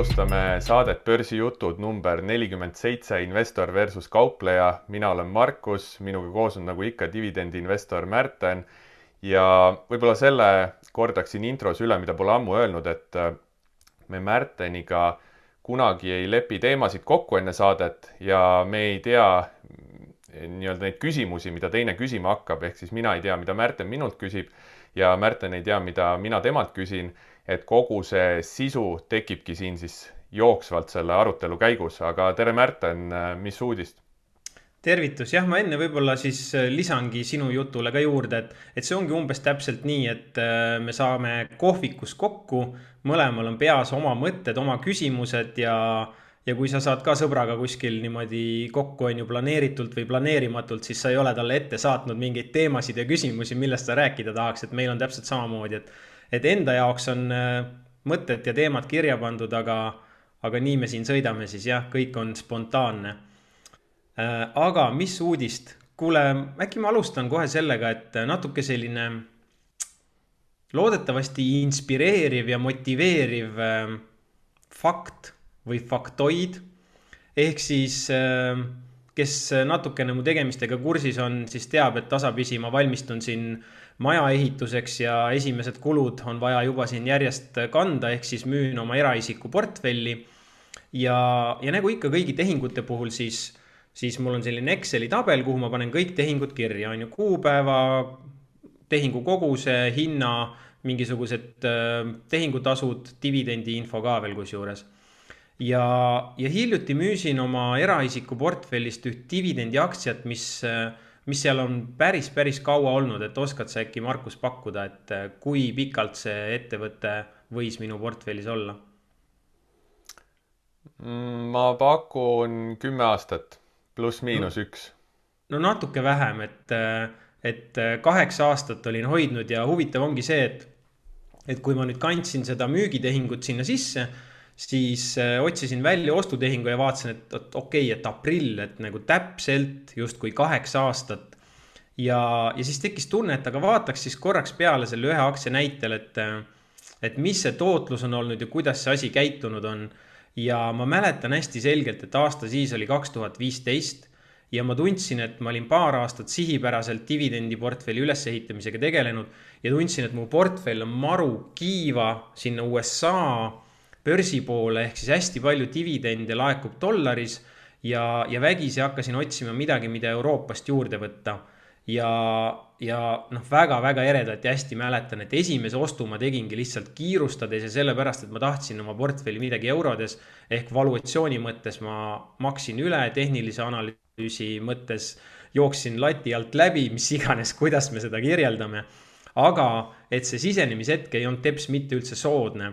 alustame saadet Börsijutud number nelikümmend seitse, investor versus kaupleja. mina olen Markus, minuga koos on nagu ikka dividendiinvestor Märten. Ja võib-olla selle kordaksin intros üle, mida pole ammu öelnud, et äh, me Märteniga kunagi ei lepi teemasid kokku enne saadet ja me ei tea nii-öelda neid küsimusi, mida teine küsima hakkab, ehk siis mina ei tea, mida Märten minult küsib ja Märten ei tea, mida mina temalt küsin et kogu see sisu tekibki siin siis jooksvalt selle arutelu käigus, aga tere, Märten, mis uudist? tervitus, jah, ma enne võib-olla siis lisangi sinu jutule ka juurde, et, et see ongi umbes täpselt nii, et äh, me saame kohvikus kokku, mõlemal on peas oma mõtted, oma küsimused ja, ja kui sa saad ka sõbraga kuskil niimoodi kokku, on ju, planeeritult või planeerimatult, siis sa ei ole talle ette saatnud mingeid teemasid ja küsimusi, millest sa rääkida tahaks, et meil on täpselt samamoodi, et et enda jaoks on äh, mõtted ja teemad kirja pandud, aga, aga nii me siin sõidame siis jah, kõik on spontaanne. Äh, aga mis uudist? kuule, äkki ma alustan kohe sellega, et natuke selline loodetavasti inspireeriv ja motiveeriv äh, fakt või faktoid. ehk siis kes natukene mu tegemistega kursis on, siis teab, et tasapisi ma valmistun siin maja ehituseks ja esimesed kulud on vaja juba siin järjest kanda, ehk siis müün oma eraisiku portfelli. ja, ja nagu ikka kõigi tehingute puhul, siis, siis mul on selline Exceli tabel, kuhu ma panen kõik tehingud kirja, on ju, kuupäeva, tehingu koguse, hinna, mingisugused äh, tehingutasud, dividendi info ka veel kusjuures ja, ja hiljuti müüsin oma eraisiku portfellist üht dividendiaktsiat, mis äh, mis seal on päris, päris kaua olnud, et oskad sa äkki, Markus, pakkuda, et äh, kui pikalt see ettevõte võis minu portfellis olla? Mm, ma pakun kümme aastat, pluss-miinus no, üks. no natuke vähem, et, äh, et äh, kaheksa aastat olin hoidnud ja huvitav ongi see, et, et kui ma nüüd kandsin seda müügitehingut sinna sisse siis äh, otsisin välja ostutehingu ja vaatasin, et, okei okay,, et aprill, et nagu täpselt justkui kaheksa aastat. ja, ja siis tekkis tunne, et aga vaataks siis korraks peale selle ühe aktsia näitel, et, et mis see tootlus on olnud ja kuidas see asi käitunud on. ja ma mäletan hästi selgelt, et aasta siis oli kaks tuhat viisteist ja ma tundsin, et ma olin paar aastat sihipäraselt dividendiportfelli ülesehitamisega tegelenud ja tundsin, et mu portfell on maru kiiva sinna USA börsi poole, ehk siis hästi palju dividende laekub dollaris ja, ja vägisi hakkasin otsima midagi, mida Euroopast juurde võtta. ja, ja noh, väga-väga eredalt ja hästi mäletan, et esimese ostu ma tegingi lihtsalt kiirustades ja sellepärast, et ma tahtsin oma portfelli midagi eurodes ehk valuatsiooni mõttes ma maksin üle, tehnilise analüüsi mõttes jooksin lati alt läbi, mis iganes, kuidas me seda kirjeldame. aga et see sisenemishetk ei olnud teps mitte üldse soodne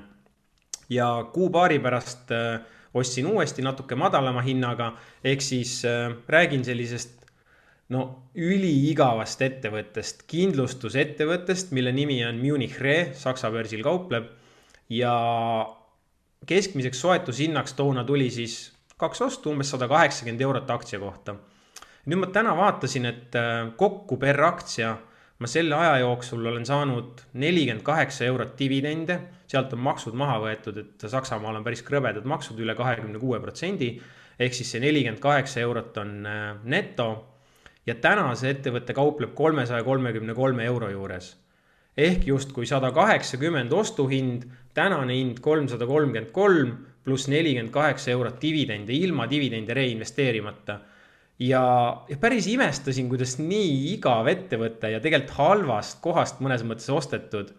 ja kuu-paari pärast äh, ostsin uuesti natuke madalama hinnaga, ehk siis äh, räägin sellisest no üliigavast ettevõttest, kindlustusettevõttest, mille nimi on Munich Re, Saksa börsil kaupleb. ja keskmiseks soetushinnaks toona tuli siis kaks ostu, umbes sada kaheksakümmend eurot aktsia kohta. nüüd ma täna vaatasin, et äh, kokku per aktsia ma selle aja jooksul olen saanud nelikümmend kaheksa eurot dividende, sealt on maksud maha võetud, et Saksamaal on päris krõbedad maksud üle kahekümne kuue protsendi. ehk siis see nelikümmend kaheksa eurot on äh, neto. ja täna see ettevõte kaupleb kolmesaja kolmekümne kolme euro juures. ehk justkui sada kaheksakümmend ostuhind, tänane hind kolmsada kolmkümmend kolm pluss nelikümmend kaheksa eurot dividende ilma dividende reinvesteerimata ja, ja päris imestasin, kuidas nii igav ettevõte ja tegelikult halvast kohast mõnes mõttes ostetud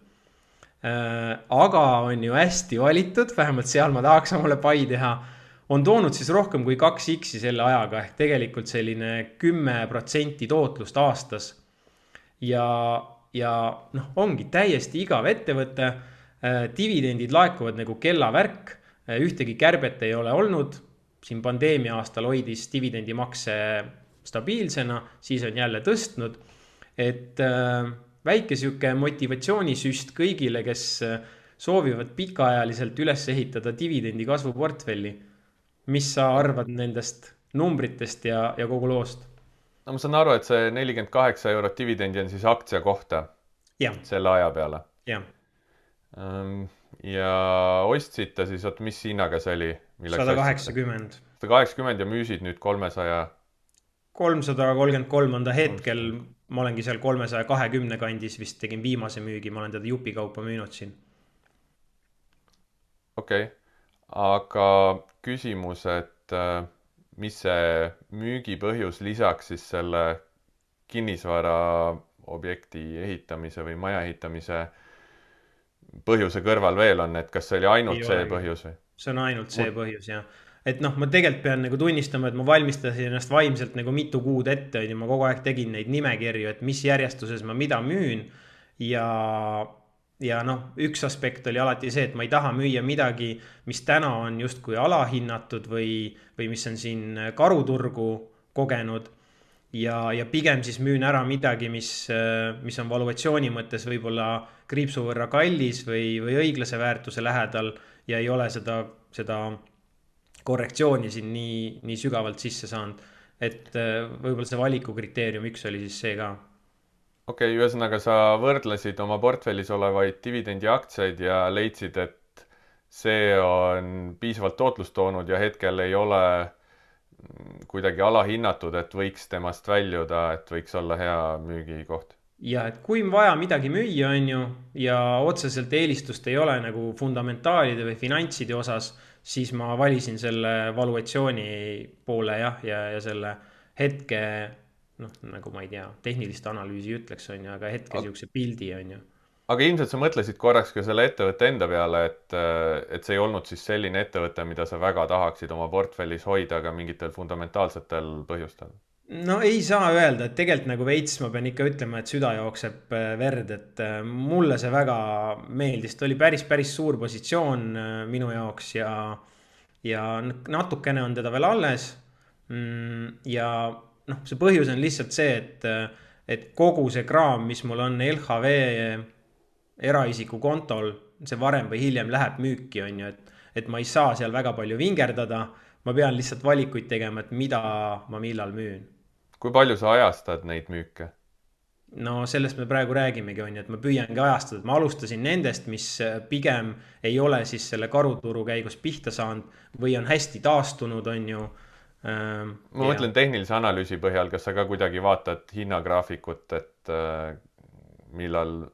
äh,. aga on ju hästi valitud, vähemalt seal ma tahaks omale pai teha. on toonud siis rohkem kui kaks X-i selle ajaga ehk tegelikult selline kümme protsenti tootlust aastas. ja, ja noh, ongi täiesti igav ettevõte äh,. dividendid laekuvad nagu kellavärk äh,, ühtegi kärbet ei ole olnud siin pandeemia aastal hoidis dividendimakse stabiilsena, siis on jälle tõstnud. et äh, väike sihuke motivatsioonisüst kõigile, kes äh, soovivad pikaajaliselt üles ehitada dividendi kasvuportfelli. mis sa arvad nendest numbritest ja, ja kogu loost? no ma saan aru, et see nelikümmend kaheksa eurot dividendi on siis aktsia kohta. selle aja peale. jah Ehm, ja ostsite siis, oot, mis hinnaga see oli? sada kaheksakümmend. sada kaheksakümmend ja müüsid nüüd kolmesaja? kolmsada kolmkümmend kolm on ta hetkel, ma olengi seal kolmesaja kahekümne kandis, vist tegin viimase müügi, ma olen teda jupikaupa müünud siin. okei okay., aga küsimus, et äh, mis see müügipõhjus lisaks siis selle kinnisvaraobjekti ehitamise või maja ehitamise põhjuse kõrval veel on, et kas see oli ainult see olegi. põhjus või? see on ainult see põhjus jah. et noh, ma tegelikult pean nagu tunnistama, et ma valmistasin ennast vaimselt nagu mitu kuud ette, on ju, ma kogu aeg tegin neid nimekirju, et mis järjestuses ma mida müün. ja, ja noh, üks aspekt oli alati see, et ma ei taha müüa midagi, mis täna on justkui alahinnatud või, või mis on siin karuturgu kogenud ja, ja pigem siis müün ära midagi, mis, mis on valuatsiooni mõttes võib-olla kriipsu võrra kallis või, või õiglase väärtuse lähedal ja ei ole seda, seda korrektsiooni siin nii, nii sügavalt sisse saanud. et võib-olla see valikukriteerium üks oli siis see ka. okei okay,, ühesõnaga sa võrdlesid oma portfellis olevaid dividendiaktsiaid ja leidsid, et see on piisavalt tootlust toonud ja hetkel ei ole kuidagi alahinnatud, et võiks temast väljuda, et võiks olla hea müügikoht? ja et kui vaja midagi müüa, on ju, ja otseselt eelistust ei ole nagu fundamentaalide või finantside osas, siis ma valisin selle valuatsiooni poole jah, ja, ja selle hetke noh, nagu ma ei tea, tehnilist analüüsi ütleks, on ju, aga hetke niisuguse pildi, on ju aga ilmselt sa mõtlesid korraks ka selle ettevõtte enda peale, et, et see ei olnud siis selline ettevõte, mida sa väga tahaksid oma portfellis hoida ka mingitel fundamentaalsetel põhjustel? no ei saa öelda, et tegelikult nagu veits ma pean ikka ütlema, et süda jookseb äh, verd, et äh, mulle see väga meeldis, ta oli päris, päris suur positsioon äh, minu jaoks ja, ja natukene on teda veel alles. Mm, ja noh, see põhjus on lihtsalt see, et, et kogu see kraam, mis mul on LHV eraisiku kontol, see varem või hiljem läheb müüki, on ju, et, et ma ei saa seal väga palju vingerdada. ma pean lihtsalt valikuid tegema, et mida ma millal müün. kui palju sa ajastad neid müüke? no sellest me praegu räägimegi, on ju, et ma püüangi ajastada, et ma alustasin nendest, mis pigem ei ole siis selle karuturu käigus pihta saanud või on hästi taastunud, on ju ähm,. ma ja. mõtlen tehnilise analüüsi põhjal, kas sa ka kuidagi vaatad hinnagraafikut, et äh, millal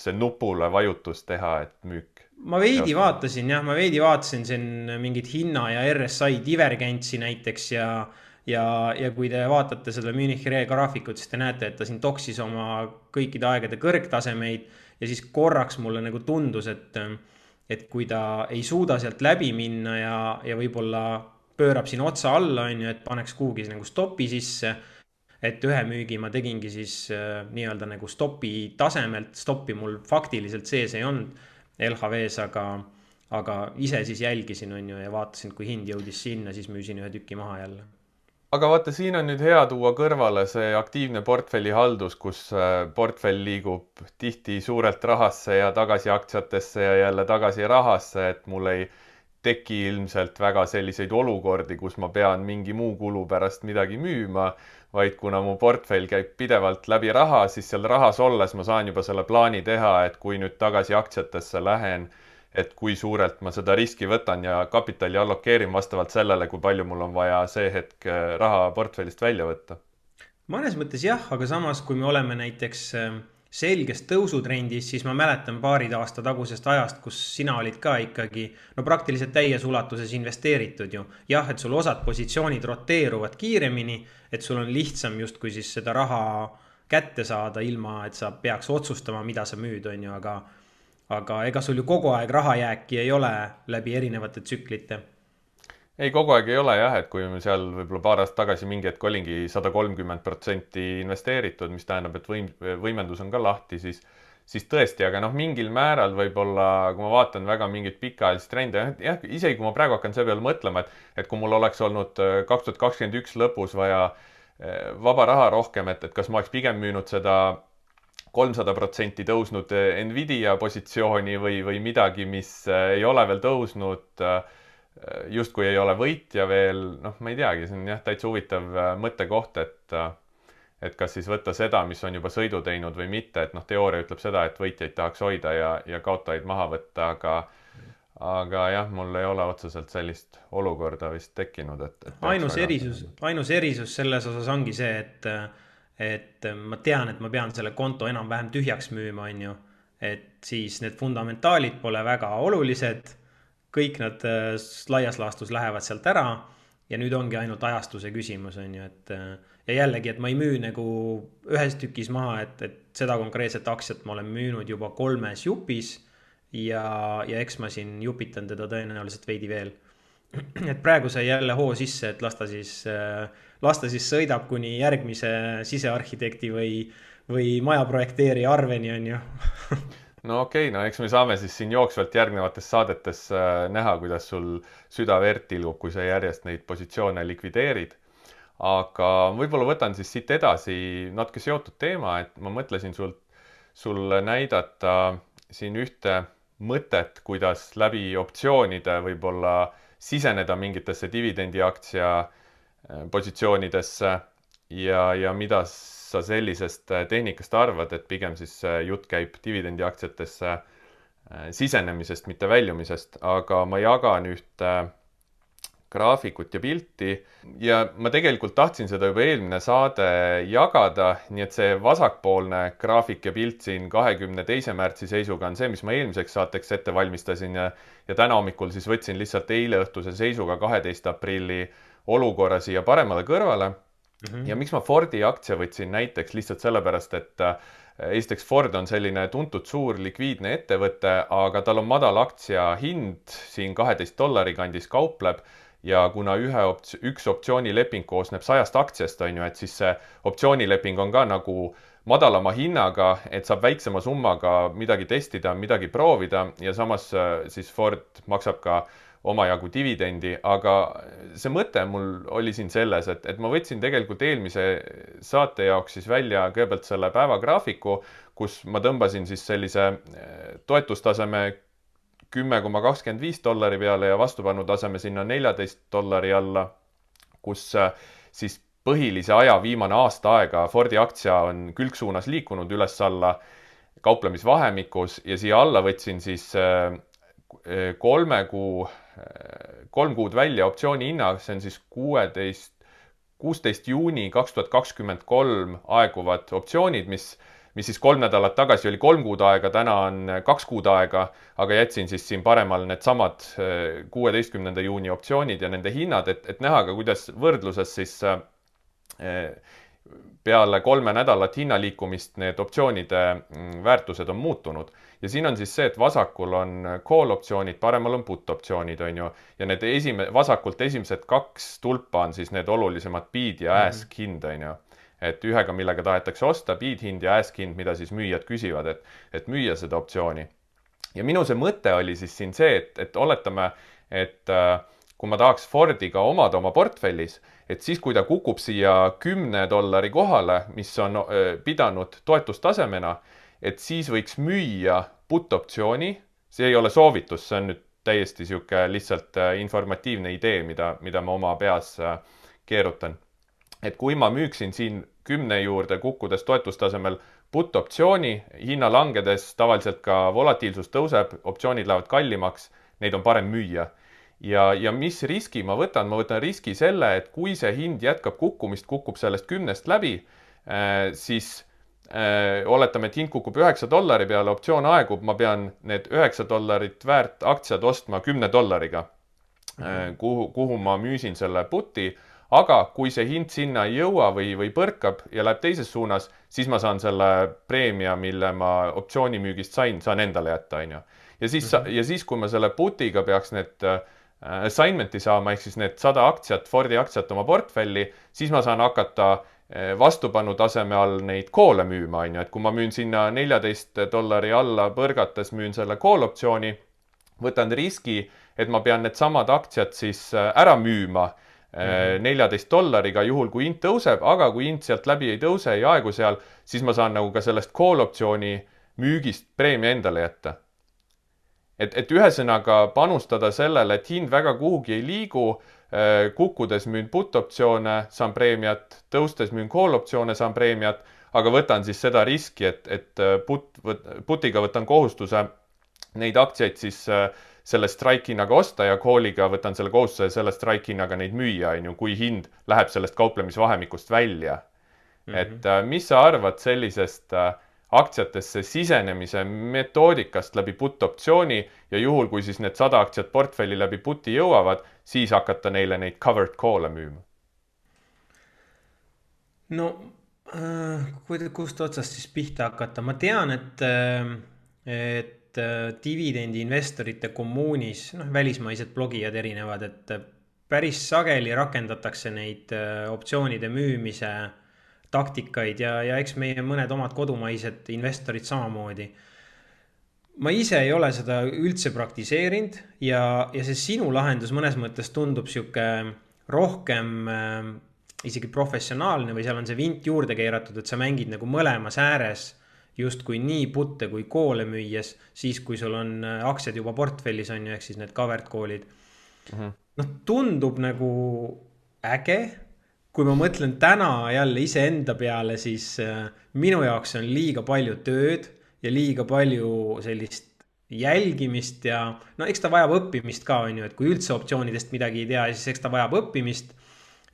see nupule vajutus teha, et müük? ma veidi vaatasin jah, ma veidi vaatasin siin mingit hinna ja RSI divergentsi näiteks ja ja, ja kui te vaatate seda Munich Re graafikut, siis te näete, et ta siin toksis oma kõikide aegade kõrgtasemeid ja siis korraks mulle nagu tundus, et et kui ta ei suuda sealt läbi minna ja, ja võib-olla pöörab siin otsa alla, on ju, et paneks kuhugi nagu stopi sisse et ühe müügi ma tegingi siis äh, nii-öelda nagu stopi tasemelt, stoppi mul faktiliselt sees ei olnud LHV-s, aga, aga ise siis jälgisin, on ju, ja vaatasin, kui hind jõudis sinna, siis müüsin ühe tüki maha jälle. Aga vaata, siin on nüüd hea tuua kõrvale see aktiivne portfellihaldus, kus äh, portfell liigub tihti suurelt rahasse ja tagasi aktsiatesse ja jälle tagasi rahasse, et mul ei teki ilmselt väga selliseid olukordi, kus ma pean mingi muu kulu pärast midagi müüma vaid kuna mu portfell käib pidevalt läbi raha, siis seal rahas olles ma saan juba selle plaani teha, et kui nüüd tagasi aktsiatesse lähen, et kui suurelt ma seda riski võtan ja kapitali allokeerin vastavalt sellele, kui palju mul on vaja see hetk äh, raha portfellist välja võtta. mõnes mõttes jah, aga samas, kui me oleme näiteks äh, selges tõusutrendis, siis ma mäletan paari aasta tagusest ajast, kus sina olid ka ikkagi no praktiliselt täies ulatuses investeeritud ju. jah, et sul osad positsioonid roteeruvad kiiremini, et sul on lihtsam justkui siis seda raha kätte saada, ilma et sa peaks otsustama, mida sa müüd, on ju, aga aga ega sul ju kogu aeg rahajääki ei ole läbi erinevate tsüklite ei, kogu aeg ei ole jah, et kui seal võib-olla paar aastat tagasi mingi hetk olingi sada kolmkümmend protsenti investeeritud, mis tähendab, et võim, võimendus on ka lahti, siis, siis tõesti, aga noh, mingil määral võib-olla, kui ma vaatan väga mingeid pikaajalisi trende, jah, isegi kui ma praegu hakkan selle peale mõtlema, et, et kui mul oleks olnud äh, kaks tuhat kakskümmend üks lõpus vaja äh, vaba raha rohkem, et, et kas ma oleks pigem müünud seda kolmsada protsenti tõusnud äh, Nvidia positsiooni või, või midagi, mis ei ole veel tõusnud äh, justkui ei ole võitja veel, noh, ma ei teagi, see on jah, täitsa huvitav äh, mõttekoht, et äh, et kas siis võtta seda, mis on juba sõidu teinud või mitte, et noh, teooria ütleb seda, et võitjaid tahaks hoida ja, ja kaotajaid maha võtta, aga aga jah, mul ei ole otseselt sellist olukorda vist tekkinud, et, et. ainus erisus, ainus erisus selles osas ongi see, et, et ma tean, et ma pean selle konto enam-vähem tühjaks müüma, on ju. et siis need fundamentaalid pole väga olulised. Kõik nad laias laastus lähevad sealt ära ja nüüd ongi ainult ajastuse küsimus, on ju, et ja jällegi, et ma ei müü nagu ühes tükis maha, et, et seda konkreetset aktsiat ma olen müünud juba kolmes jupis ja, ja eks ma siin jupitan teda tõenäoliselt veidi veel. et praegu sai jälle hoo sisse, et las ta siis, las ta siis sõidab kuni järgmise sisearhitekti või, või maja projekteerija arveni, on ju no okei okay,, no eks me saame siis siin jooksvalt järgnevates saadetes äh, näha, kuidas sul süda verd tilgub, kui sa järjest neid positsioone likvideerid. aga võib-olla võtan siis siit edasi natuke seotud teema, et ma mõtlesin sult, sulle näidata siin ühte mõtet, kuidas läbi optsioonide võib-olla siseneda mingitesse dividendiaktsia äh, positsioonidesse ja, ja mida sa sellisest äh, tehnikast arvad, et pigem siis äh, jutt käib dividendiaktsiatesse sisenemisest, mitte väljumisest, aga ma jagan ühte graafikut ja pilti ja ma tegelikult tahtsin seda juba eelmine saade jagada, nii et see vasakpoolne graafik ja pilt siin kahekümne teise märtsi seisuga on see, mis ma eelmiseks saateks ette valmistasin ja ja täna hommikul siis võtsin lihtsalt eileõhtuse seisuga, kaheteist aprilli olukorra siia paremale kõrvale mm. -hmm. ja miks ma Fordi aktsia võtsin näiteks lihtsalt sellepärast, et äh, esiteks Ford on selline tuntud suur likviidne ettevõte, aga tal on madal aktsia hind siin kaheteist dollari kandis kaupleb ja kuna ühe opt-, üks optsioonileping koosneb sajast aktsiast, on ju, et siis see optsioonileping on ka nagu madalama hinnaga, et saab väiksema summaga midagi testida, midagi proovida ja samas äh, siis Ford maksab ka omajagu dividendi, aga see mõte mul oli siin selles, et, et ma võtsin tegelikult eelmise saate jaoks siis välja kõigepealt selle päevagraafiku, kus ma tõmbasin siis sellise äh, toetustaseme kümme koma kakskümmend viis dollari peale ja vastupanutaseme sinna neljateist dollari alla, kus äh, siis põhilise aja viimane aasta aega Fordi aktsia on külgsuunas liikunud üles-alla kauplemisvahemikus ja siia alla võtsin siis äh, kolme kuu, kolm kuud välja optsiooni hinna, see on siis kuueteist, kuusteist juuni kaks tuhat kakskümmend kolm aeguvad optsioonid, mis mis siis kolm nädalat tagasi oli kolm kuud aega, täna on kaks kuud aega, aga jätsin siis siin paremal needsamad eh, kuueteistkümnenda juuni optsioonid ja nende hinnad, et, et näha ka, kuidas võrdluses siis eh, peale kolme nädalat hinnaliikumist need optsioonide mm, väärtused on muutunud. Ja siin on siis see, et vasakul on call optsioonid, paremal on put optsioonid, on ju, ja need esime-, vasakult esimesed kaks tulpa on siis need olulisemad bid ja ask mm -hmm. hind, on ju et ühega, millega tahetakse osta, bid hind ja ask hind, mida siis müüjad küsivad, et, et müüa seda optsiooni. ja minu see mõte oli siis siin see, et, et oletame, et äh, kui ma tahaks Fordiga omada oma portfellis, et siis, kui ta kukub siia kümne dollari kohale, mis on äh, pidanud toetustasemena, et siis võiks müüa put optsiooni, see ei ole soovitus, see on nüüd täiesti niisugune lihtsalt äh, informatiivne idee, mida, mida ma oma peas äh, keerutan. Et kui ma müüksin siin kümne juurde kukkudes toetustasemel put optsiooni, hinna langedes tavaliselt ka volatiilsus tõuseb, optsioonid lähevad kallimaks, neid on parem müüa. ja, ja mis riski ma võtan, ma võtan riski selle, et kui see hind jätkab kukkumist, kukub sellest kümnest läbi äh,, siis oletame, et hind kukub üheksa dollari peale, optsioon aegub, ma pean need üheksa dollarit väärt aktsiad ostma kümne dollariga äh,, kuhu, kuhu ma müüsin selle put'i aga kui see hind sinna ei jõua või, või põrkab ja läheb teises suunas, siis ma saan selle preemia, mille ma optsioonimüügist sain, saan endale jätta, on ju. ja siis mm, -hmm. ja siis, kui ma selle put'iga peaks need äh, assignment'i saama, ehk siis need sada aktsiat, Fordi aktsiat oma portfelli, siis ma saan hakata äh, vastupanu taseme all neid call'e müüma, on ju, et kui ma müün sinna neljateist dollari alla põrgates, müün selle call optsiooni, võtan riski, et ma pean needsamad aktsiad siis äh, ära müüma Mhm. neljateist dollariga, juhul kui hind tõuseb, aga kui hind sealt läbi ei tõuse, ei aegu seal, siis ma saan nagu ka sellest call optsiooni müügist preemia endale jätta. et, et ühesõnaga panustada sellele, et hind väga kuhugi ei liigu, kukkudes müün put-optsioone, saan preemiat, tõustes müün call-optsioone, saan preemiat, aga võtan siis seda riski, et, et put, putiga võtan kohustuse neid aktsiaid siis selle strike hinnaga osta ja call'iga võtan selle kohustuse selle strike hinnaga neid müüa, on ju, kui hind läheb sellest kauplemisvahemikust välja mm. -hmm. et mis sa arvad sellisest äh, aktsiatesse sisenemise metoodikast läbi put optsiooni ja juhul, kui siis need sada aktsiat portfelli läbi put'i jõuavad, siis hakata neile neid covered call'e müüma? no äh, kust otsast siis pihta hakata, ma tean, et, äh, et äh, dividendiinvestorite kommuunis, noh, välismaised blogijad erinevad, et päris sageli rakendatakse neid optsioonide müümise taktikaid ja, ja eks meie mõned omad kodumaised investorid samamoodi. ma ise ei ole seda üldse praktiseerinud ja, ja see sinu lahendus mõnes mõttes tundub sihuke rohkem äh, isegi professionaalne või seal on see vint juurde keeratud, et sa mängid nagu mõlemas ääres justkui nii putte kui koole müües, siis kui sul on äh, aktsiad juba portfellis on ju, ehk siis need covered call'id mm -hmm.. noh, tundub nagu äge kui ma mõtlen täna jälle iseenda peale, siis äh, minu jaoks on liiga palju tööd ja liiga palju sellist jälgimist ja no eks ta vajab õppimist ka, on ju, et kui üldse optsioonidest midagi ei tea, siis eks ta vajab õppimist.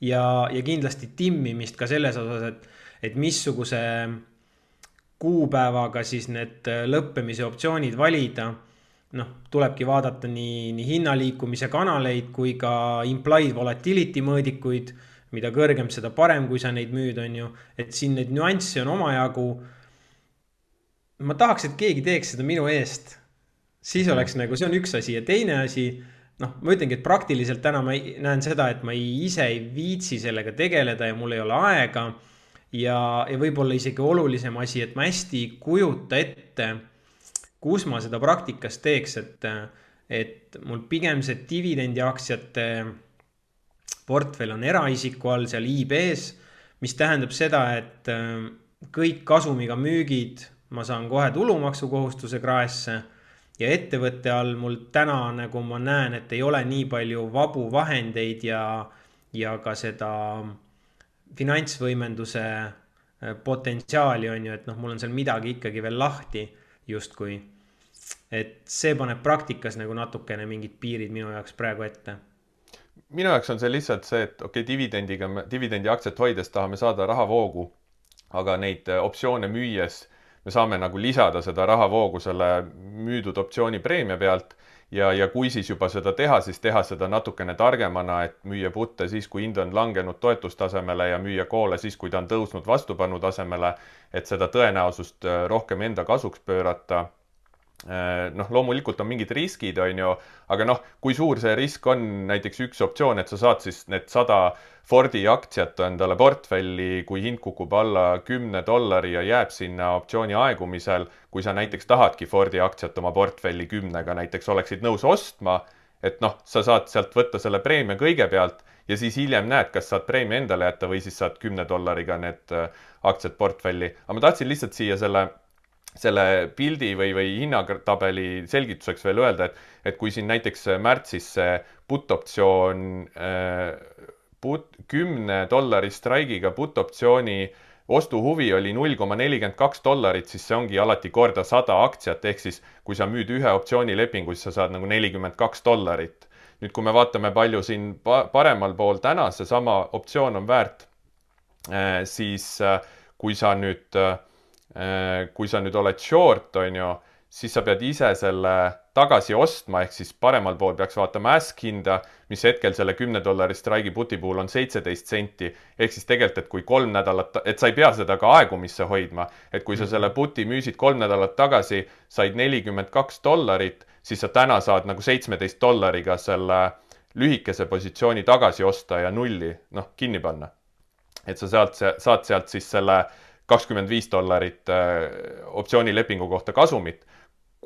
ja, ja kindlasti timmimist ka selles osas, et, et missuguse kuupäevaga siis need äh, lõppemise optsioonid valida. noh, tulebki vaadata nii, nii hinnaliikumise kanaleid kui ka implied volatility mõõdikuid mida kõrgem, seda parem, kui sa neid müüd, on ju. et siin neid nüansse on omajagu. ma tahaks, et keegi teeks seda minu eest. siis oleks nagu, see on üks asi ja teine asi, noh, ma ütlengi, et praktiliselt täna ma näen seda, et ma ei, ise ei viitsi sellega tegeleda ja mul ei ole aega. ja, ja võib-olla isegi olulisem asi, et ma hästi ei kujuta ette, kus ma seda praktikas teeks, et, et mul pigem see dividendiaktsiate portfell on eraisiku all seal IB-s, mis tähendab seda, et äh, kõik kasumiga müügid ma saan kohe tulumaksukohustuse kraesse ja ettevõtte all mul täna nagu ma näen, et ei ole nii palju vabu vahendeid ja, ja ka seda finantsvõimenduse äh, potentsiaali on ju, et noh, mul on seal midagi ikkagi veel lahti justkui. et see paneb praktikas nagu natukene mingid piirid minu jaoks praegu ette minu jaoks on see lihtsalt see, et okei okay,, dividendiga, dividendiaktsiat hoides tahame saada rahavoogu, aga neid äh, optsioone müües me saame nagu lisada seda rahavoogu selle müüdud optsiooni preemia pealt ja, ja kui siis juba seda teha, siis teha seda natukene targemana, et müüa putte siis, kui hind on langenud toetustasemele ja müüa koole siis, kui ta on tõusnud vastupanu tasemele, et seda tõenäosust äh, rohkem enda kasuks pöörata noh, loomulikult on mingid riskid, on ju, aga noh, kui suur see risk on, näiteks üks optsioon, et sa saad siis need sada Fordi aktsiat endale portfelli, kui hind kukub alla kümne dollari ja jääb sinna optsiooni aegumisel, kui sa näiteks tahadki Fordi aktsiat oma portfelli kümnega näiteks oleksid nõus ostma, et noh, sa saad sealt võtta selle preemia kõigepealt ja siis hiljem näed, kas saad preemia endale jätta või siis saad kümne dollariga need äh, aktsiad portfelli. aga ma tahtsin lihtsalt siia selle selle pildi või, või hinnatabeli selgituseks veel öelda, et, et kui siin näiteks märtsis see put optsioon äh,, put, kümne dollari straigiga put optsiooni ostuhuvi oli null koma nelikümmend kaks dollarit, siis see ongi alati korda sada aktsiat, ehk siis kui sa müüd ühe optsioonilepingu, siis sa saad nagu nelikümmend kaks dollarit. nüüd, kui me vaatame, palju siin paremal pool täna seesama optsioon on väärt, äh, siis äh, kui sa nüüd Äh, kui sa nüüd oled short, on ju, siis sa pead ise selle tagasi ostma, ehk siis paremal pool peaks vaatama ask hinda, mis hetkel selle kümne dollari strike'i puti puhul on seitseteist senti. ehk siis tegelikult, et kui kolm nädalat, et sa ei pea seda ka aegumisse hoidma, et kui sa selle puti müüsid kolm nädalat tagasi, said nelikümmend kaks dollarit, siis sa täna saad nagu seitsmeteist dollariga selle lühikese positsiooni tagasi osta ja nulli, noh, kinni panna. et sa sealt, saad sealt siis selle kakskümmend viis dollarit äh, optsioonilepingu kohta kasumit.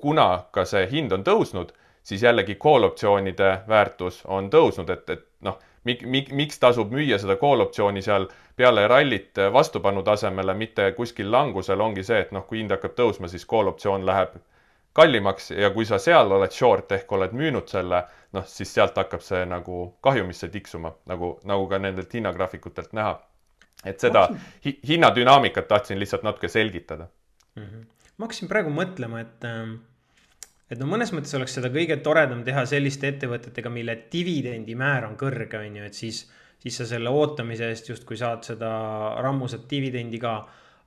kuna ka see hind on tõusnud, siis jällegi call optsioonide väärtus on tõusnud, et, et noh, mik-, mik-, miks tasub müüa seda call optsiooni seal peale rallit vastupanu tasemele, mitte kuskil langusel, ongi see, et noh, kui hind hakkab tõusma, siis call optsioon läheb kallimaks ja kui sa seal oled short ehk oled müünud selle, noh, siis sealt hakkab see nagu kahjumisse tiksuma, nagu, nagu ka nendelt hinnagraafikutelt näha. Et seda hi hinnadünaamikat tahtsin lihtsalt natuke selgitada mm. -hmm. ma hakkasin praegu mõtlema, et ähm, et no mõnes mõttes oleks seda kõige toredam teha selliste ettevõtetega, mille dividendimäär on kõrge, on ju, et siis, siis sa selle ootamise eest justkui saad seda rammusat dividendi ka.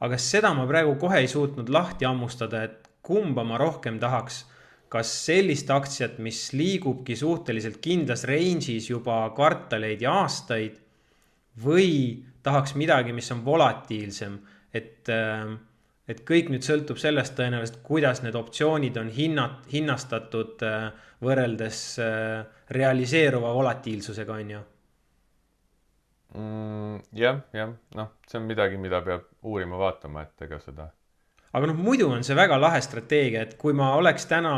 aga seda ma praegu kohe ei suutnud lahti hammustada, et kumba ma rohkem tahaks. kas sellist aktsiat, mis liigubki suhteliselt kindlas range'is juba kvartaleid ja aastaid või tahaks midagi, mis on volatiilsem, et äh, et kõik nüüd sõltub sellest tõenäoliselt, kuidas need optsioonid on hinnat-, hinnastatud äh, võrreldes äh, realiseeruva volatiilsusega, on ju mm,. jah, jah, noh, see on midagi, mida peab uurima, vaatama, et ega seda. aga noh, muidu on see väga lahe strateegia, et kui ma oleks täna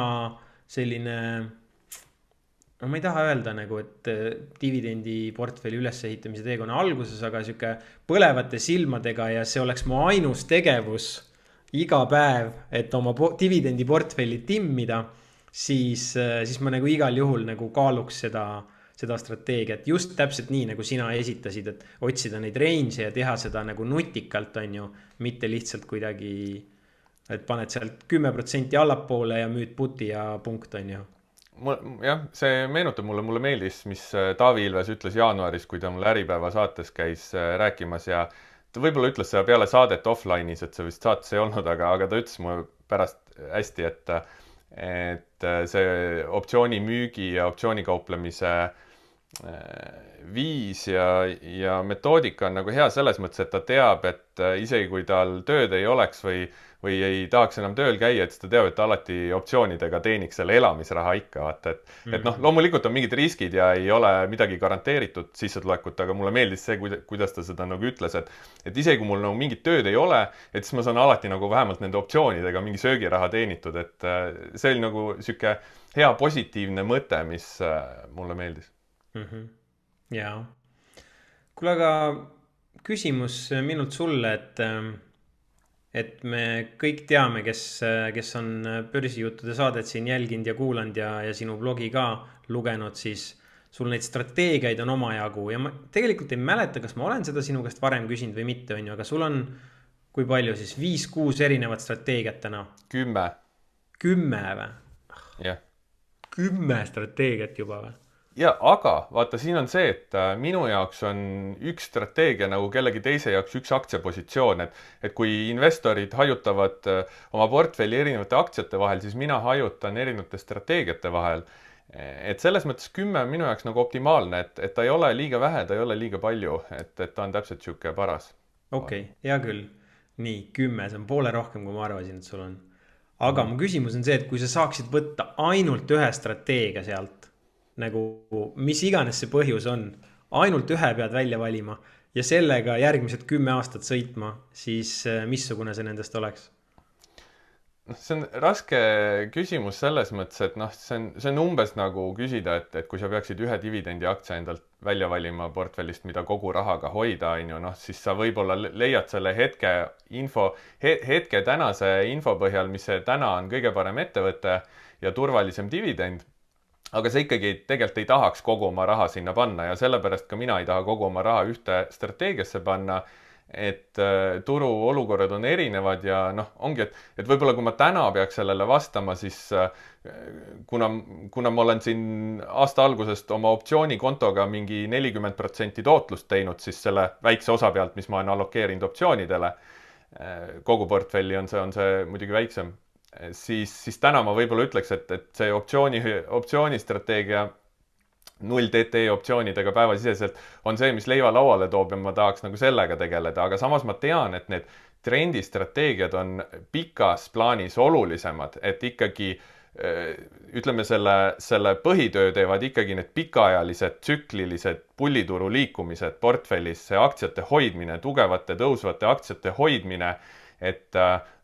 selline no ma ei taha öelda nagu, et äh, dividendiportfelli ülesehitamise teekonna alguses, aga sihuke põlevate silmadega ja see oleks mu ainus tegevus iga päev, et oma dividendiportfelli timmida, siis, äh, siis ma nagu igal juhul nagu kaaluks seda, seda strateegiat. Just täpselt nii, nagu sina esitasid, et otsida neid range'e ja teha seda nagu nutikalt, on ju, mitte lihtsalt kuidagi, et paned sealt kümme protsenti allapoole ja müüd put'i ja punkt, on ju mul jah, see meenutab mulle, mulle meeldis, mis äh, Taavi Ilves ütles jaanuaris, kui ta mul Äripäeva saates käis äh, rääkimas ja ta võib-olla ütles seda peale saadet offline'is, et see vist saates ei olnud, aga, aga ta ütles mulle pärast hästi, et et see optsiooni müügi ja optsiooni kauplemise äh, viis ja, ja metoodika on nagu hea selles mõttes, et ta teab, et isegi kui tal tööd ei oleks või või ei tahaks enam tööl käia, et siis ta teab, et ta alati optsioonidega teeniks selle elamisraha ikka, vaata, et mm -hmm. et noh, mhm. loomulikult on mingid riskid ja ei ole midagi garanteeritud sissetulekut, aga mulle meeldis see, kuidas ta seda nagu ütles, et et isegi kui mul nagu mingit tööd ei ole, et siis ma saan alati nagu vähemalt nende optsioonidega mingi söögiraha teenitud, et äh, see oli nagu niisugune hea positiivne mõte, mis äh, mulle meeldis mm. -hmm. jaa. kuule, aga küsimus minult sulle, et ähm, et me kõik teame, kes, kes on börsijuttude saadet siin jälginud ja kuulanud ja, ja sinu blogi ka lugenud, siis sul neid strateegiaid on omajagu ja ma tegelikult ei mäleta, kas ma olen seda sinu käest varem küsinud või mitte, on ju, aga sul on, kui palju siis, viis-kuus erinevat strateegiat täna? kümme. kümme või? jah yeah.. kümme strateegiat juba või? Ja aga vaata, siin on see, et äh, minu jaoks on üks strateegia nagu kellegi teise jaoks üks aktsiapositsioon, et et kui investorid hajutavad äh, oma portfelli erinevate aktsiate vahel, siis mina hajutan erinevate strateegiate vahel. et selles mõttes kümme on minu jaoks nagu optimaalne, et, et ta ei ole liiga vähe, ta ei ole liiga palju, et, et ta on täpselt niisugune paras. okei okay,, hea küll. nii, kümme, see on poole rohkem, kui ma arvasin, et sul on. aga mu küsimus on see, et kui sa saaksid võtta ainult ühe strateegia sealt nagu mis iganes see põhjus on, ainult ühe pead välja valima ja sellega järgmised kümme aastat sõitma, siis äh, missugune see nendest oleks? noh, see on raske küsimus selles mõttes, et noh, see on, see on umbes nagu küsida, et, et kui sa peaksid ühe dividendiaktsia endalt välja valima portfellist, mida kogu rahaga hoida, on ju, noh, siis sa võib-olla leiad selle hetke info he,, hetke tänase info põhjal, mis täna on kõige parem ettevõte ja turvalisem dividend aga sa ikkagi tegelikult ei tahaks kogu oma raha sinna panna ja sellepärast ka mina ei taha kogu oma raha ühte strateegiasse panna. et äh, turu olukorrad on erinevad ja noh, ongi, et, et võib-olla kui ma täna peaks sellele vastama, siis äh, kuna, kuna ma olen siin aasta algusest oma optsioonikontoga mingi nelikümmend protsenti tootlust teinud, siis selle väikse osa pealt, mis ma olen allokeerinud optsioonidele, äh, kogu portfelli on see, on see muidugi väiksem siis, siis täna ma võib-olla ütleks, et, et see optsiooni, optsioonistrateegia null DT optsioonidega päevasiseselt on see, mis leiva lauale toob ja ma tahaks nagu sellega tegeleda, aga samas ma tean, et need trendistrateegiad on pikas plaanis olulisemad, et ikkagi ütleme, selle, selle põhitöö teevad ikkagi need pikaajalised tsüklilised pullituru liikumised portfellis, see aktsiate hoidmine, tugevate tõusvate aktsiate hoidmine et,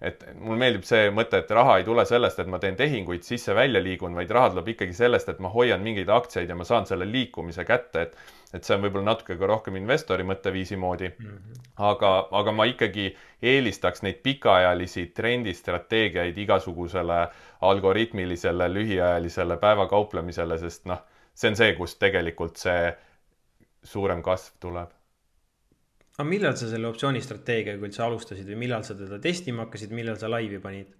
et mulle meeldib see mõte, et raha ei tule sellest, et ma teen tehinguid, sisse-välja liigun, vaid raha tuleb ikkagi sellest, et ma hoian mingeid aktsiaid ja ma saan selle liikumise kätte, et et see on võib-olla natuke ka rohkem investori mõtteviisi moodi mm. -hmm. aga, aga ma ikkagi eelistaks neid pikaajalisi trendistrateegiaid igasugusele algoritmilisele lühiajalisele päevakauplemisele, sest noh, see on see, kust tegelikult see suurem kasv tuleb aga millal sa selle optsioonistrateegiaga üldse alustasid või millal sa teda testima hakkasid, millal sa laivi panid?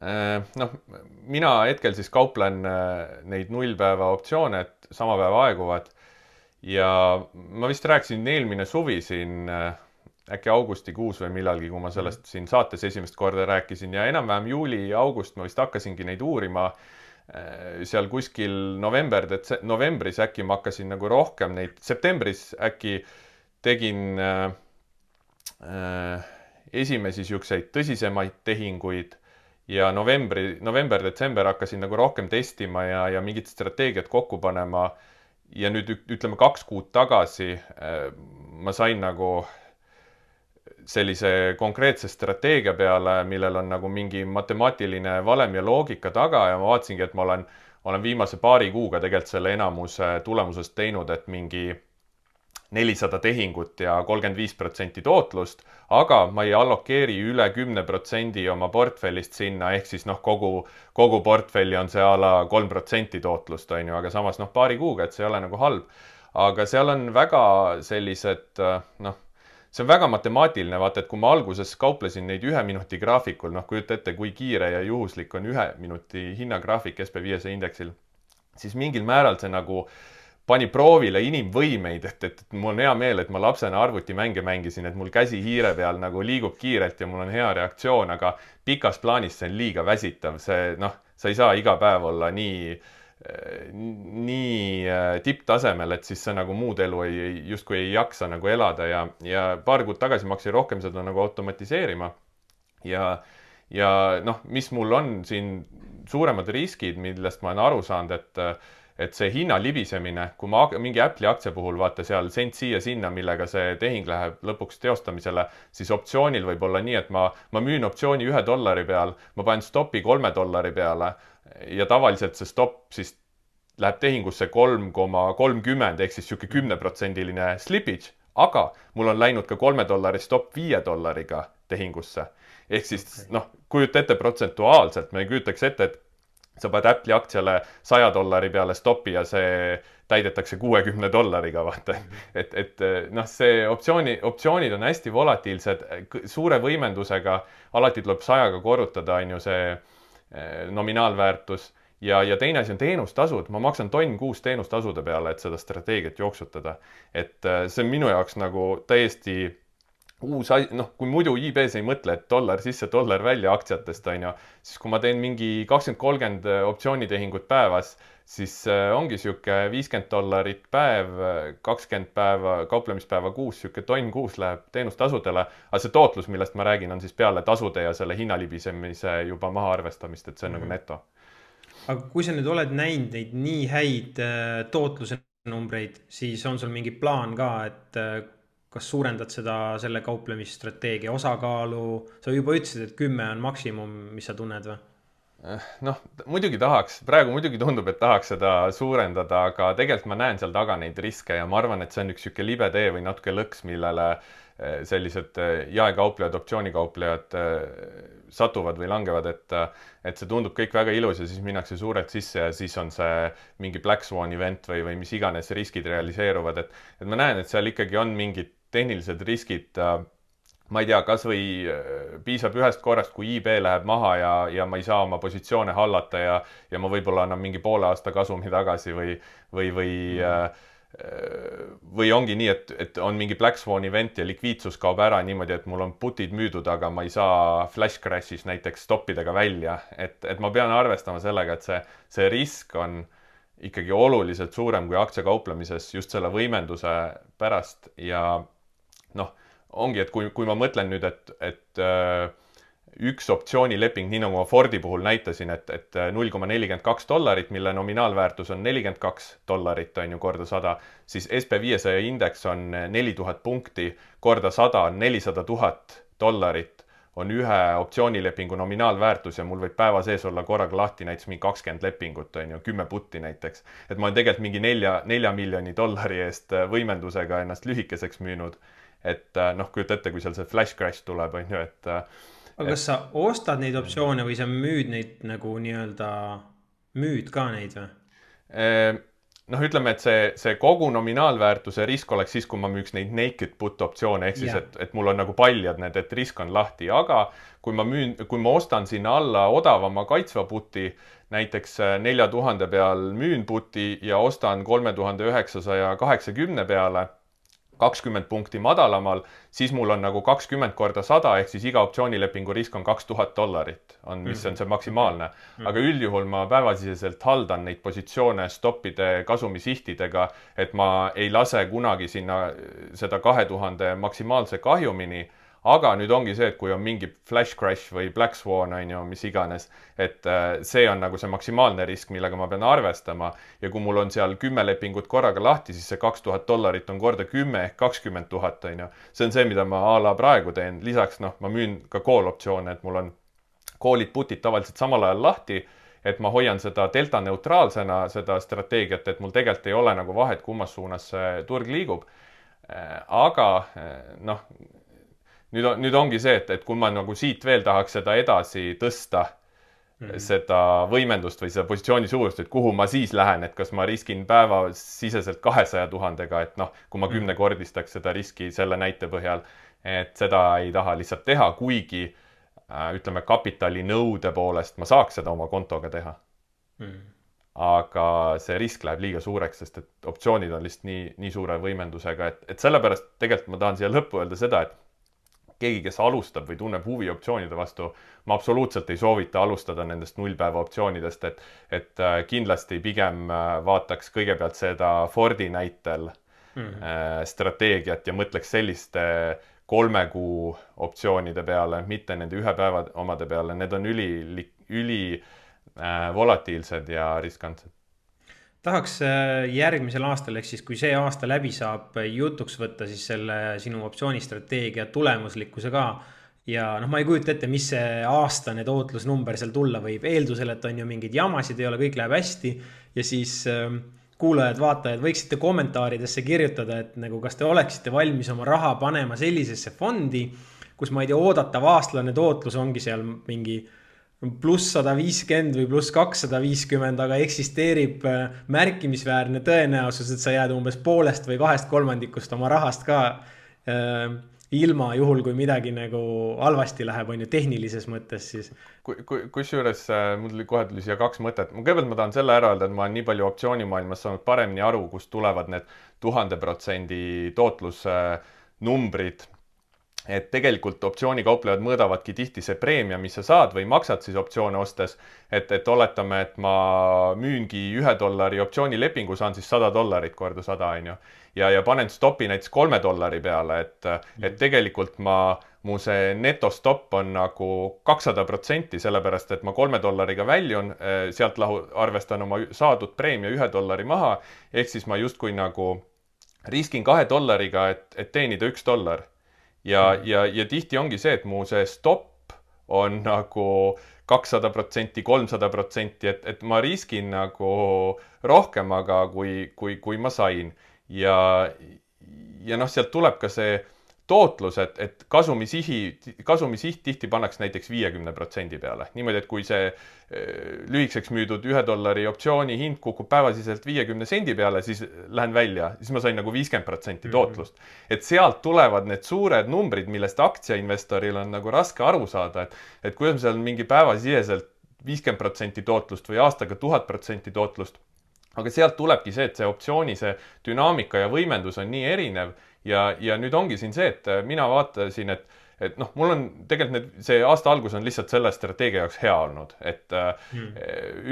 Äh, noh, mina hetkel siis kauplen äh, neid nullpäeva optsioone, et sama päev aeguvad. ja ma vist rääkisin eelmine suvi siin äh, äkki augustikuus või millalgi, kui ma sellest siin saates esimest korda rääkisin ja enam-vähem juuli-august ma vist hakkasin neid uurima seal kuskil november, novembris äkki ma hakkasin nagu rohkem neid, septembris äkki äh, tegin äh, äh, esimesi niisuguseid tõsisemaid tehinguid ja novembri, november-detsember hakkasin nagu rohkem testima ja, ja mingit strateegiat kokku panema. ja nüüd ütleme kaks kuud tagasi äh, ma sain nagu sellise konkreetse strateegia peale, millel on nagu mingi matemaatiline valem ja loogika taga ja ma vaatasingi, et ma olen, olen viimase paari kuuga tegelikult selle enamuse tulemusest teinud, et mingi nelisada tehingut ja kolmkümmend viis protsenti tootlust, aga ma ei allokeeri üle kümne protsendi oma portfellist sinna, ehk siis noh, kogu, kogu portfelli on see a la kolm protsenti tootlust, on ju, aga samas noh, paari kuuga, et see ei ole nagu halb. aga seal on väga sellised noh, see on väga matemaatiline, vaata, et kui ma alguses kauplesin neid ühe minuti graafikul, noh, kujuta ette, kui kiire ja juhuslik on ühe minuti hinnagraafik SB viiesaja indeksil, siis mingil määral see nagu äh, pani proovile inimvõimeid, et, et mul on hea meel, et ma lapsena arvutimänge mängisin, et mul käsi hiire peal nagu liigub kiirelt ja mul on hea reaktsioon, aga pikas plaanis see on liiga väsitav, see noh, sa ei saa iga päev olla nii nii äh, tipptasemel, et siis sa nagu muud elu ei, justkui ei jaksa nagu elada ja, ja paar kuud tagasi ma hakkasin rohkem seda nagu automatiseerima. ja, ja noh, mis mul on siin suuremad riskid, millest ma olen aru saanud, et et see hinna libisemine, kui ma mingi Apple'i aktsia puhul vaata seal sent siia-sinna, millega see tehing läheb lõpuks teostamisele, siis optsioonil võib olla nii, et ma, ma müün optsiooni ühe dollari peal, ma panen stopi kolme dollari peale ja tavaliselt see stopp siis läheb tehingusse kolm koma kolmkümmend ehk siis niisugune kümneprotsendiline slippage, aga mul on läinud ka kolme dollari stopp viie dollariga tehingusse. ehk siis okay. noh, kujuta ette protsentuaalselt, me ei kujutaks ette, et sa paned Apple'i aktsiale saja dollari peale stopi ja see täidetakse kuuekümne dollariga, vaata. et, et noh, see optsiooni, optsioonid on hästi volatiilsed, suure võimendusega, alati tuleb sajaga korrutada, on ju, see eh, nominaalväärtus ja, ja teine asi on teenustasud, ma maksan tonn kuus teenustasude peale, et seda strateegiat jooksutada. et eh, see on minu jaoks nagu täiesti uus asi, noh, kui muidu IB-s ei mõtle, et dollar sisse, dollar välja aktsiatest, on ju, siis kui ma teen mingi kakskümmend, kolmkümmend äh, optsioonitehingut päevas, siis äh, ongi niisugune viiskümmend dollarit päev, kakskümmend päeva, kauplemispäeva kuus, niisugune tonn kuus läheb teenustasudele, aga see tootlus, millest ma räägin, on siis peale tasude ja selle hinnalibisemise juba mahaarvestamist, et see on mm -hmm. nagu mhm. neto. aga kui sa nüüd oled näinud neid nii häid äh, tootluse numbreid, siis on sul mingi plaan ka, et kas suurendad seda, selle kauplemisstrateegia osakaalu, sa juba ütlesid, et kümme on maksimum, mis sa tunned või? Eh, noh, muidugi tahaks, praegu muidugi tundub, et tahaks seda suurendada, aga tegelikult ma näen seal taga neid riske ja ma arvan, et see on üks niisugune libe tee või natuke lõks, millele eh, sellised eh, jaekauplejad, optsioonikauplejad satuvad või langevad, et et see tundub kõik väga ilus ja siis minnakse suurelt sisse ja siis on see mingi Black Swan event või, või mis iganes riskid realiseeruvad, et et ma näen, et seal ikkagi on mingid tehnilised riskid, äh, ma ei tea, kasvõi äh, piisab ühest korrast, kui IB läheb maha ja, ja ma ei saa oma positsioone hallata ja, ja ma võib-olla annan mingi poole aasta kasumi tagasi või, või, või mm. või ongi nii, et, et on mingi Black Swan event ja likviidsus kaob ära niimoodi, et mul on putid müüdud, aga ma ei saa flash crash'is näiteks stoppidega välja, et, et ma pean arvestama sellega, et see, see risk on ikkagi oluliselt suurem kui aktsiakauplemises just selle võimenduse pärast ja noh, ongi, et kui, kui ma mõtlen nüüd, et, et äh, üks optsioonileping, nii nagu ma Fordi puhul näitasin, et, et null koma nelikümmend kaks dollarit, mille nominaalväärtus on nelikümmend kaks dollarit, on ju, korda sada, siis SB viiesaja indeks on neli tuhat punkti, korda sada on nelisada tuhat dollarit on ühe optsioonilepingu nominaalväärtus ja mul võib päeva sees olla korraga lahti näiteks mingi kakskümmend lepingut, on ju, kümme putti näiteks. et ma olen tegelikult mingi nelja, nelja miljoni dollari eest äh, võimendusega ennast lühikeseks müünud. Et äh, noh, kujuta ette, kui seal see flash crash tuleb, on ju, et. Äh, aga kas sa ostad neid optsioone või sa müüd neid nagu nii-öelda, müüd ka neid või? noh, ütleme, et see, see kogu nominaalväärtuse risk oleks siis, kui ma müüks neid naked put optsioone ehk siis, et, et mul on nagu paljad need, et risk on lahti, aga kui ma müün, kui ma ostan sinna alla odavama kaitsva put'i, näiteks äh, nelja tuhande peal müün put'i ja ostan kolme tuhande üheksasaja kaheksakümne peale kakskümmend punkti madalamal, siis mul on nagu kakskümmend korda sada, ehk siis iga optsioonilepingu risk on kaks tuhat dollarit, on, mis on see maksimaalne. aga üldjuhul ma päevasiseselt haldan neid positsioone stoppide kasumisihtidega, et ma ei lase kunagi sinna seda kahe tuhande maksimaalse kahjumini aga nüüd ongi see, et kui on mingi flash crash või black swan on ju, mis iganes, et äh, see on nagu see maksimaalne risk, millega ma pean arvestama ja kui mul on seal kümme lepingut korraga lahti, siis see kaks tuhat dollarit on korda kümme ehk kakskümmend tuhat on ju. see on see, mida ma a la praegu teen, lisaks noh, ma müün ka call optsioone, et mul on call'id, put'id tavaliselt samal ajal lahti et ma hoian seda delta neutraalsena, seda strateegiat, et mul tegelikult ei ole nagu vahet, kummas suunas see turg liigub. Äh, aga äh, noh, nüüd nüüd ongi see, et, et kui ma nagu siit veel tahaks seda edasi tõsta mm, -hmm. seda võimendust või seda positsiooni suurust, et kuhu ma siis lähen, et kas ma riskin päevasiseselt kahesaja tuhandega, et noh, kui ma -hmm. kümnekordistaks seda riski selle näite põhjal, et seda ei taha lihtsalt teha, kuigi äh, ütleme, kapitalinõude poolest ma saaks seda oma kontoga teha mm. -hmm aga see risk läheb liiga suureks, sest et optsioonid on lihtsalt nii, nii suure võimendusega, et, et sellepärast tegelikult ma tahan siia lõppu öelda seda, et keegi, kes alustab või tunneb huvi optsioonide vastu, ma absoluutselt ei soovita alustada nendest nullpäeva optsioonidest, et, et äh, kindlasti pigem äh, vaataks kõigepealt seda Fordi näitel mm -hmm. strateegiat ja mõtleks selliste kolme kuu optsioonide peale, mitte nende ühe päeva omade peale, need on üli, üli volatiilsed ja riskantsed tahaks äh, järgmisel aastal, ehk siis kui see aasta läbi saab, äh, jutuks võtta siis selle sinu optsioonistrateegia tulemuslikkuse ka. ja noh, ma ei kujuta ette, mis see aastane tootlusnumber seal tulla võib, eeldusel, et on ju mingeid jamasid ei ole, kõik läheb hästi. ja siis äh, kuulajad-vaatajad võiksite kommentaaridesse kirjutada, et nagu kas te oleksite valmis oma raha panema sellisesse fondi, kus ma ei tea, oodatav aastane tootlus ongi seal mingi pluss sada viiskümmend või pluss kakssada viiskümmend, aga eksisteerib äh, märkimisväärne tõenäosus, et sa jääd umbes poolest või kahest kolmandikust oma rahast ka äh, ilma, juhul kui midagi nagu halvasti läheb, on ju, tehnilises mõttes siis. kui, kui, kusjuures äh, mul tuli kohe tuli siia kaks mõtet, kõigepealt ma tahan selle ära öelda, et ma olen nii palju optsioonimaailmas saanud paremini aru, kust tulevad need tuhande protsendi tootlusnumbrid äh, et tegelikult optsioonikauplejad mõõdavadki tihti see preemia, mis sa saad või maksad siis optsioone ostes. et, et oletame, et ma müüngi ühe dollari optsioonilepingu, saan siis sada dollarit korda sada, on ju. ja, ja panen stopi näiteks kolme dollari peale, et mm., et tegelikult ma, mu see netostopp on nagu kakssada protsenti, sellepärast et ma kolme dollariga väljun, eh, sealt lahu-, arvestan oma saadud preemia ühe dollari maha, ehk siis ma justkui nagu riskin kahe dollariga, et, et teenida üks dollar ja, mm. ja, ja tihti ongi see, et mu see stopp on nagu kakssada protsenti, kolmsada protsenti, et, et ma riskin nagu rohkem, aga kui, kui, kui ma sain ja, ja noh, sealt tuleb ka see tootlus, et, et kasumisihi, kasumisiht tihti pannakse näiteks viiekümne protsendi peale. niimoodi, et kui see eh, lühikeseks müüdud ühe dollari optsiooni hind kukub päevasiselt viiekümne sendi peale, siis lähen välja, siis ma sain nagu viiskümmend protsenti mhm. tootlust. et sealt tulevad need suured numbrid, millest aktsiainvestoril on nagu raske aru saada, et, et kuidas seal mingi päevasiseselt viiskümmend protsenti tootlust või aastaga tuhat protsenti tootlust. aga sealt tulebki see, et see optsiooni, see dünaamika ja võimendus on nii erinev ja, ja nüüd ongi siin see, et äh, mina vaatasin, et et noh, mul on tegelikult need, see aasta algus on lihtsalt selle strateegia jaoks hea olnud, et hmm.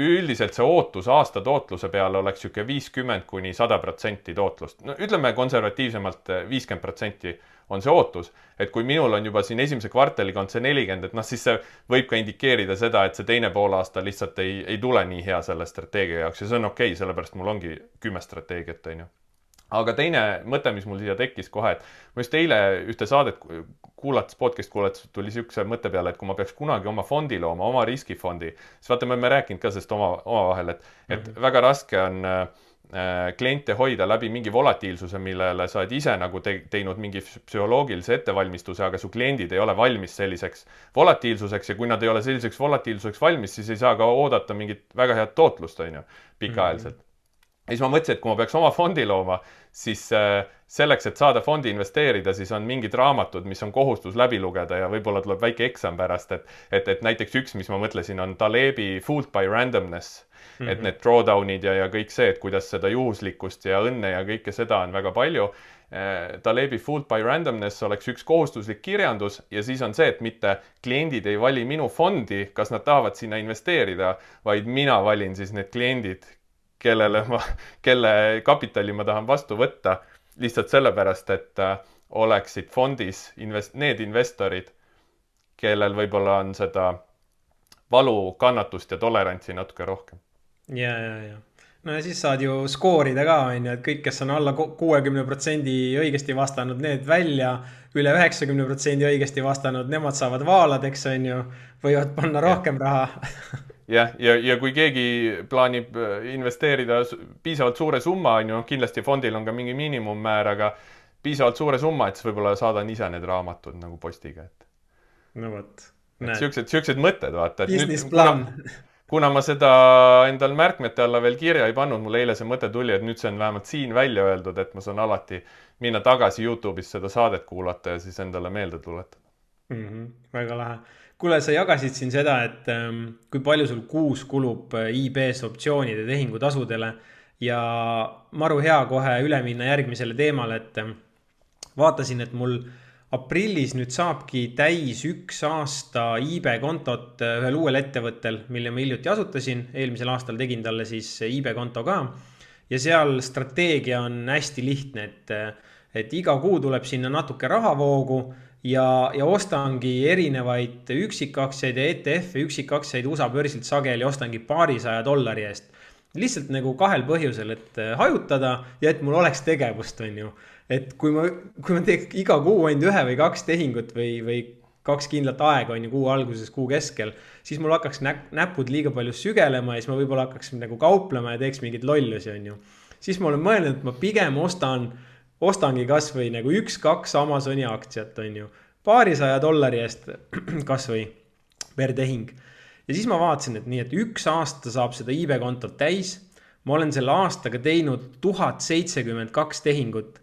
üldiselt see ootus aasta tootluse peale oleks niisugune viiskümmend kuni sada protsenti tootlust. no ütleme konservatiivsemalt äh, viiskümmend protsenti on see ootus, et kui minul on juba siin esimese kvartaliga olnud see nelikümmend, et noh, siis see võib ka indikeerida seda, et see teine poolaasta lihtsalt ei, ei tule nii hea selle strateegia jaoks ja see on okei okay,, sellepärast mul ongi kümme strateegiat, on ju aga teine mõte, mis mul siia tekkis kohe, et ma just eile ühte saadet kuulates, podcast kuulates tuli niisuguse mõtte peale, et kui ma peaks kunagi oma fondi looma, oma riskifondi, siis vaata, me oleme rääkinud ka sellest oma, omavahel, et, et mm -hmm. väga raske on äh, kliente hoida läbi mingi volatiilsuse, millele sa oled ise nagu te teinud mingi psühholoogilise ettevalmistuse, aga su kliendid ei ole valmis selliseks volatiilsuseks ja kui nad ei ole selliseks volatiilsuseks valmis, siis ei saa ka oodata mingit väga head tootlust, on ju, pikaajaliselt mm. -hmm. Ja siis ma mõtlesin, et kui ma peaks oma fondi looma, siis äh, selleks, et saada fondi investeerida, siis on mingid raamatud, mis on kohustus läbi lugeda ja võib-olla tuleb väike eksam pärast, et et, et näiteks üks, mis ma mõtlesin, on Talebi Fooled by Randomness mm. -hmm. et need drawdown'id ja, ja kõik see, et kuidas seda juhuslikkust ja õnne ja kõike seda on väga palju. Eh, Talebi Fooled by Randomness oleks üks kohustuslik kirjandus ja siis on see, et mitte kliendid ei vali minu fondi, kas nad tahavad sinna investeerida, vaid mina valin siis need kliendid, kellele ma, kelle kapitali ma tahan vastu võtta, lihtsalt sellepärast, et äh, oleksid fondis invest-, need investorid, kellel võib-olla on seda valu, kannatust ja tolerantsi natuke rohkem ja, ja, ja no ja siis saad ju skoorida ka, on ju, et kõik, kes on alla kuuekümne protsendi õigesti vastanud, need välja. üle üheksakümne protsendi õigesti vastanud, nemad saavad vaaladeks, on ju, võivad panna rohkem ja. raha jah, ja, ja, ja kui keegi plaanib äh, investeerida piisavalt suure summa, on ju, kindlasti fondil on ka mingi miinimummäär, aga piisavalt suure summa, et siis võib-olla saadan ise need raamatud nagu postiga, et. no vot. siuksed, siuksed mõtted, vaata. business plaan kuna ma seda endal märkmete alla veel kirja ei pannud, mul eile see mõte tuli, et nüüd see on vähemalt siin välja öeldud, et ma saan alati minna tagasi Youtube'is seda saadet kuulata ja siis endale meelde tuletada mm. -hmm, väga lahe. Kuule, sa jagasid siin seda, et ähm, kui palju sul kuus kulub äh, IB-s optsioonide tehingutasudele. Ja maru hea kohe üle minna järgmisele teemale, et ähm, vaatasin, et mul äh, aprillis nüüd saabki täis üks aasta iibe kontot äh, ühel uuel ettevõttel, mille ma hiljuti asutasin, eelmisel aastal tegin talle siis iibe konto ka. ja seal strateegia on hästi lihtne, et, äh, et iga kuu tuleb sinna natuke rahavoogu ja, ja ostangi erinevaid üksikaktsiaid ja ETF-e, üksikaktsiaid USA börsilt sageli ostangi paarisaja dollari eest. lihtsalt nagu kahel põhjusel, et äh, hajutada ja et mul oleks tegevust, on ju et kui ma, kui ma teeks iga kuu ainult ühe või kaks tehingut või, või kaks kindlat aega on ju kuu alguses, kuu keskel, siis mul hakkaks nä näpud liiga palju sügelema ja siis ma võib-olla hakkaks nagu kauplema ja teeks mingeid lollusi, on ju. siis ma olen mõelnud, et ma pigem ostan, ostangi kasvõi nagu üks-kaks Amazoni aktsiat, on ju. paarisaja dollari eest kasvõi per tehing. ja siis ma vaatasin, et nii, et üks aasta saab seda iibe kontot täis. ma olen selle aastaga teinud tuhat seitsekümmend kaks tehingut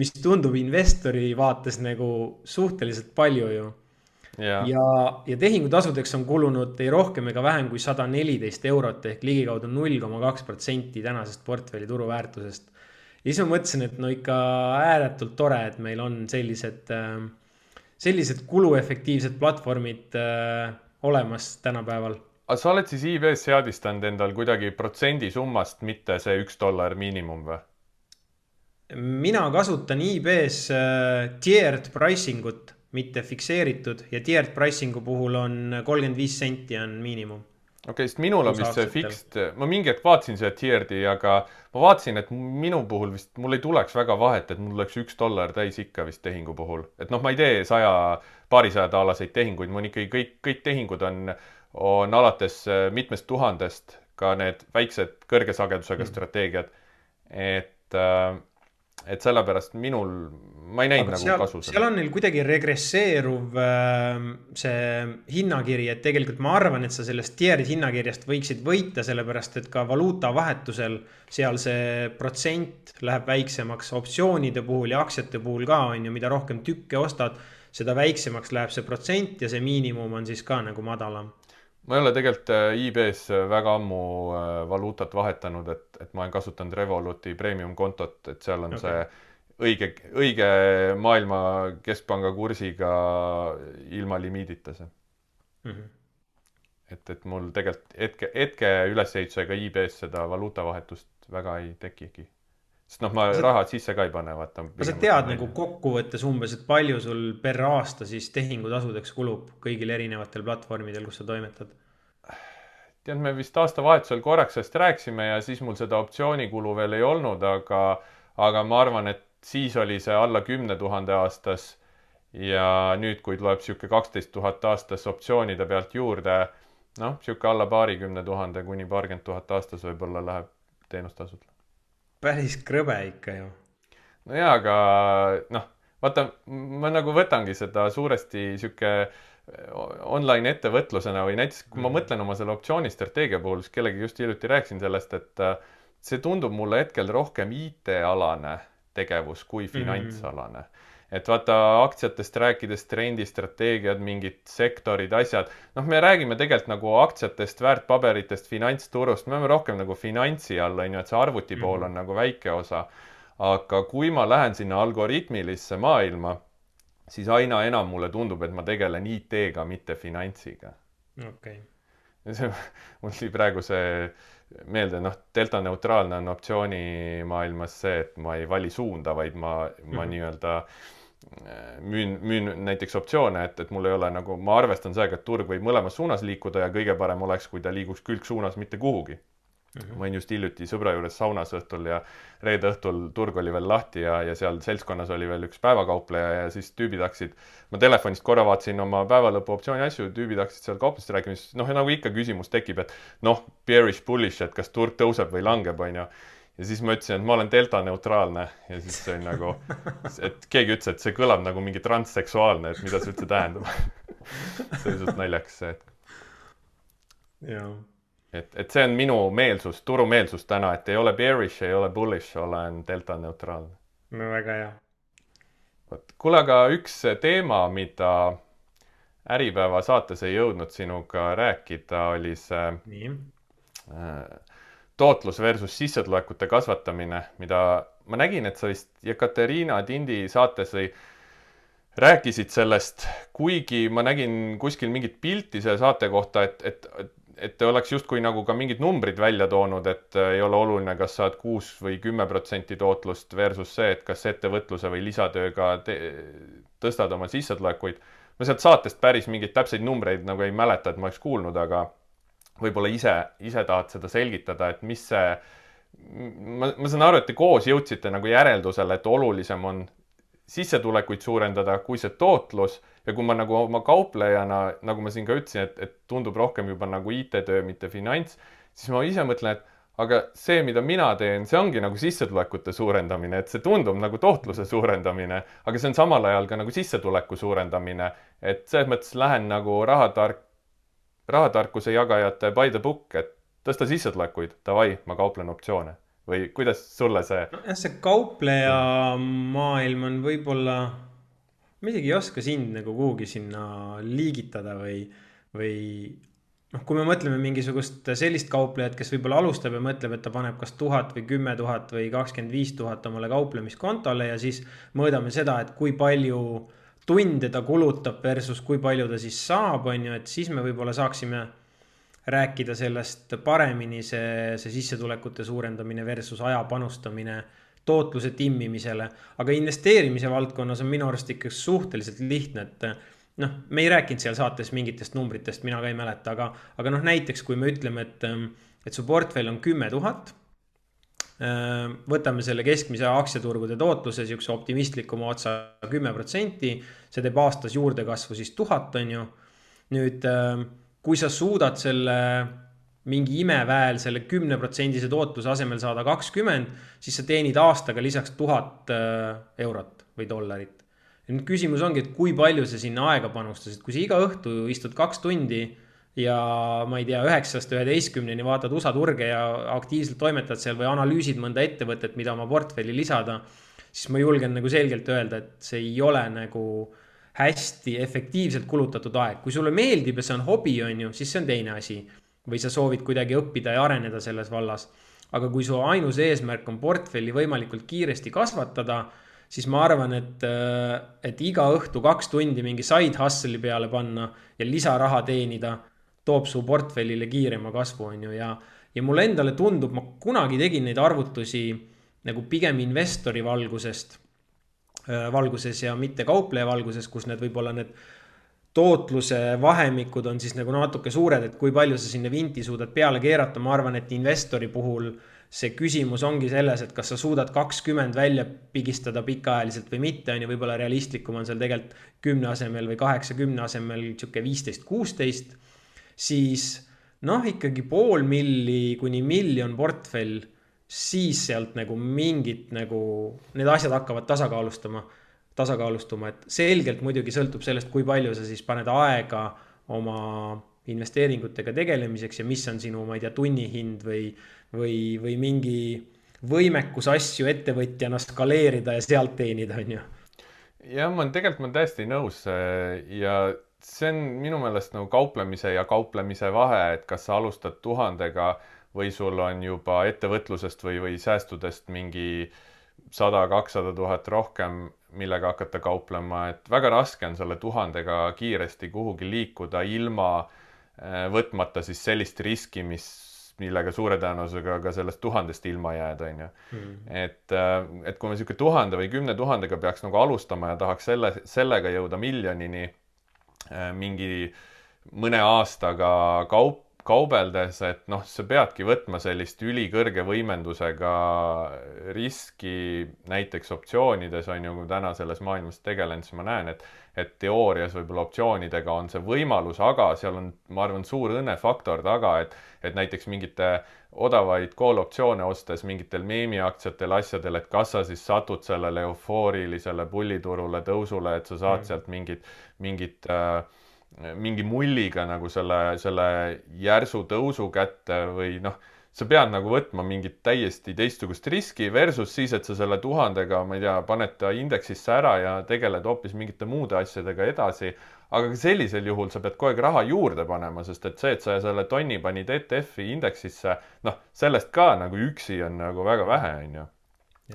mis tundub investori vaates nagu suhteliselt palju ju. ja, ja, ja tehingutasudeks on kulunud ei rohkem ega vähem kui sada neliteist eurot ehk ligikaudu null koma kaks protsenti tänasest portfelli turuväärtusest. Ja siis ma mõtlesin, et no ikka ääretult tore, et meil on sellised, äh, sellised kuluefektiivsed platvormid äh, olemas tänapäeval aga sa oled siis IB-s seadistanud endal kuidagi protsendi summast, mitte see üks dollar miinimum või? mina kasutan IB-s äh, tiered pricing ut, mitte fikseeritud ja tiered pricing'u puhul on kolmkümmend viis senti on miinimum. Okei okay,, sest minul on vist see fixed, ma mingi hetk vaatasin seda tiered'i, aga ma vaatasin, et minu puhul vist, mul ei tuleks väga vahet, et mul oleks üks dollar täis ikka vist tehingu puhul. et noh, ma ei tee saja, paarisaja daalaseid tehinguid, mul ikkagi kõik, kõik tehingud on, on alates äh, mitmest tuhandest, ka need väiksed kõrge sagedusega mm. strateegiad. et äh, et sellepärast minul, ma ei näinud nagu seal, kasu. seal on neil kuidagi regresseeruv äh, see hinnakiri, et tegelikult ma arvan, et sa sellest tiered hinnakirjast võiksid võita, sellepärast et ka valuutavahetusel seal see protsent läheb väiksemaks optsioonide puhul ja aktsiate puhul ka on ju, mida rohkem tükke ostad, seda väiksemaks läheb see protsent ja see miinimum on siis ka nagu madalam ma ei ole tegelikult äh, IB-s äh, väga ammu äh, valuutat vahetanud, et, et ma olen kasutanud Revoluti premium kontot, et seal on okay. see õige, õige maailma keskpanga kursiga ilma limiidita see mm. -hmm. et, et mul tegelikult hetke, hetke ülesehitusega IB-s seda valuutavahetust väga ei tekigi sest noh, ma sa, raha sisse ka ei pane, vaata. kas sa tead nagu kokkuvõttes umbes, et palju sul per aasta siis tehingutasudeks kulub kõigil erinevatel platvormidel, kus sa toimetad? tead, me vist aastavahetusel korraks sellest rääkisime ja siis mul seda optsioonikulu veel ei olnud, aga, aga ma arvan, et siis oli see alla kümne tuhande aastas ja nüüd, kui tuleb niisugune kaksteist tuhat aastas optsioonide pealt juurde, noh, niisugune alla paarikümne tuhande kuni paarkümmend tuhat aastas võib-olla läheb teenustasudele. Päris krõbe ikka ju. no jaa, aga noh, vaata, ma nagu võtangi seda suuresti niisugune online ettevõtlusena või näiteks kui ma mhm. mõtlen oma selle optsioonistrateegia puhul, siis kellegagi just hiljuti rääkisin sellest, et äh, see tundub mulle hetkel rohkem IT-alane tegevus kui mhm. finantsalane mm. -hmm et vaata aktsiatest rääkides trendistrateegiad, mingid sektorid, asjad, noh, me räägime tegelikult nagu aktsiatest, väärtpaberitest, finantsturust, me oleme rohkem nagu finantsi all, on ju, et see arvuti pool on mm -hmm. nagu väike osa. aga kui ma lähen sinna algoritmilisse maailma siis aina enam mulle tundub, et ma tegelen IT-ga, mitte finantsiga. okei okay.. see, mul tuli praegu see meelde, noh, delta neutraalne on optsioonimaailmas see, et ma ei vali suunda, vaid ma, ma mm -hmm. nii-öelda äh, müün, müün näiteks optsioone, et, et mul ei ole nagu, ma arvestan sellega, et turg võib mõlemas suunas liikuda ja kõige parem oleks, kui ta liiguks külgsuunas, mitte kuhugi Mm -hmm. ma olin just hiljuti sõbra juures saunas õhtul ja reede õhtul turg oli veel lahti ja, ja seal seltskonnas oli veel üks päevakaupleja ja siis tüübid hakkasid, ma telefonist korra vaatasin oma päevalõpu optsiooni asju, tüübid hakkasid seal kauplusest rääkima, siis noh, nagu ikka küsimus tekib, et noh, bearish, bullish, et kas turg tõuseb või langeb, onju. Ja siis ma ütlesin, et ma olen delta neutraalne ja siis see on nagu, et keegi ütles, et see kõlab nagu mingi transseksuaalne, et mida see üldse tähendab see oli suht naljakas see, et. jah et, et see on minu meelsus, turumeelsus täna, et ei ole bearish, ei ole bullish, olen delta neutraalne. no väga hea. vot, kuule, aga üks teema, mida Äripäeva saates ei jõudnud sinuga rääkida, oli see Nii. äh, tootlus versus sissetulekute kasvatamine, mida ma nägin, et sa vist Jekaterina Tindi saates või rääkisid sellest, kuigi ma nägin kuskil mingit pilti selle saate kohta, et, et, et te oleks justkui nagu ka mingid numbrid välja toonud, et äh, ei ole oluline, kas saad kuus või kümme protsenti tootlust versus see, et kas ettevõtluse või lisatööga tõstad oma sissetulekuid. ma sealt saatest päris mingeid täpseid numbreid nagu ei mäleta, et ma oleks kuulnud, aga võib-olla ise, ise tahad seda selgitada, et mis see, ma, ma saan aru, et te koos jõudsite nagu järeldusele, et olulisem on sissetulekuid suurendada kui see tootlus ja kui ma nagu oma kauplejana, nagu ma siin ka ütlesin, et, et tundub rohkem juba nagu IT-töö, mitte finants, siis ma ise mõtlen, et aga see, mida mina teen, see ongi nagu sissetulekute suurendamine, et see tundub nagu tootluse suurendamine, aga see on samal ajal ka nagu sissetuleku suurendamine. et selles mõttes lähen nagu rahatark, rahatarkuse jagajate by the book, et tõsta sissetulekuid, davai, ma kauplen optsioone või kuidas sulle see? nojah, see kaupleja maailm on võib-olla ma isegi ei oska sind nagu kuhugi sinna liigitada või, või noh, kui me mõtleme mingisugust sellist kauplejat, kes võib-olla alustab ja mõtleb, et ta paneb kas tuhat või kümme tuhat või kakskümmend viis tuhat omale kauplemiskontole ja siis mõõdame seda, et kui palju tunde ta kulutab versus kui palju ta siis saab, on ju, et siis me võib-olla saaksime rääkida sellest paremini, see, see sissetulekute suurendamine versus aja panustamine tootluse timmimisele. aga investeerimise valdkonnas on minu arust ikka suhteliselt lihtne, et noh, me ei rääkinud seal saates mingitest numbritest, mina ka ei mäleta, aga, aga noh, näiteks kui me ütleme, et, et su portfell on kümme tuhat. Võtame selle keskmise aktsiaturgude tootluse, sihukese optimistlikuma otsa kümme protsenti, see teeb aastas juurdekasvu siis tuhat, on ju. nüüd, kui sa suudad selle mingi imeväel selle kümneprotsendise tootluse asemel saada kakskümmend, siis sa teenid aastaga lisaks tuhat äh, eurot või dollarit. nüüd küsimus ongi, et kui palju sa sinna aega panustasid, kui sa iga õhtu istud kaks tundi ja ma ei tea, üheksast üheteistkümneni vaatad USA turge ja aktiivselt toimetad seal või analüüsid mõnda ettevõtet, mida oma portfelli lisada, siis ma julgen nagu selgelt öelda, et see ei ole nagu hästi efektiivselt kulutatud aeg. kui sulle meeldib ja see on hobi, on ju, siis see on teine asi või sa soovid kuidagi õppida ja areneda selles vallas. aga kui su ainus eesmärk on portfelli võimalikult kiiresti kasvatada, siis ma arvan, et, et iga õhtu kaks tundi mingi side hustle'i peale panna ja lisaraha teenida, toob su portfellile kiirema kasvu, on ju, ja, ja mulle endale tundub, ma kunagi tegin neid arvutusi nagu pigem investori valgusest, valguses ja mitte kaupleja valguses, kus need võib-olla need tootluse vahemikud on siis nagu natuke suured, et kui palju sa sinna vinti suudad peale keerata, ma arvan, et investori puhul see küsimus ongi selles, et kas sa suudad kakskümmend välja pigistada pikaajaliselt või mitte, on ju, võib-olla realistlikum on seal tegelikult kümne asemel või kaheksakümne asemel sihuke viisteist, kuusteist, siis noh, ikkagi pool milli kuni miljon portfell, siis sealt nagu mingit nagu, need asjad hakkavad tasakaalustama, tasakaalustuma, et selgelt muidugi sõltub sellest, kui palju sa siis paned aega oma investeeringutega tegelemiseks ja mis on sinu, ma ei tea, tunnihind või, või, või mingi võimekus asju ettevõtjana skaleerida ja sealt teenida, on ju. jah, ma olen tegelikult, ma olen täiesti nõus ja see on minu meelest nagu kauplemise ja kauplemise vahe, et kas sa alustad tuhandega või sul on juba ettevõtlusest või, või säästudest mingi sada, kakssada tuhat rohkem, millega hakata kauplema, et väga raske on selle tuhandega kiiresti kuhugi liikuda ilma äh, võtmata siis sellist riski, mis, millega suure tõenäosusega ka sellest tuhandest ilma jääd, on ju. Hmm. et, äh, et kui me niisugune tuhande või kümne tuhandega peaks nagu alustama ja tahaks selle, sellega jõuda miljonini mingi mõne aastaga kaup, kaubeldes, et noh, sa peadki võtma sellist ülikõrge võimendusega riski näiteks optsioonides on ju, kui täna selles maailmas tegelen, siis ma näen, et et teoorias võib-olla optsioonidega on see võimalus, aga seal on, ma arvan, suur õnnefaktor taga, et et näiteks mingite odavaid call optsioone ostes mingitel meemiaktsiatel, asjadel, et kas sa siis satud sellele eufoorilisele pulliturule tõusule, et sa saad mm. sealt mingit, mingit äh, mingi mulliga nagu selle, selle järsu tõusu kätte või noh, sa pead nagu võtma mingit täiesti teistsugust riski versus siis, et sa selle tuhandega, ma ei tea, paned ta indeksisse ära ja tegeled hoopis mingite muude asjadega edasi. aga ka sellisel juhul sa pead kogu aeg raha juurde panema, sest et see, et sa selle tonni panid ETF-i indeksisse, noh, sellest ka nagu üksi on nagu väga vähe, on ju.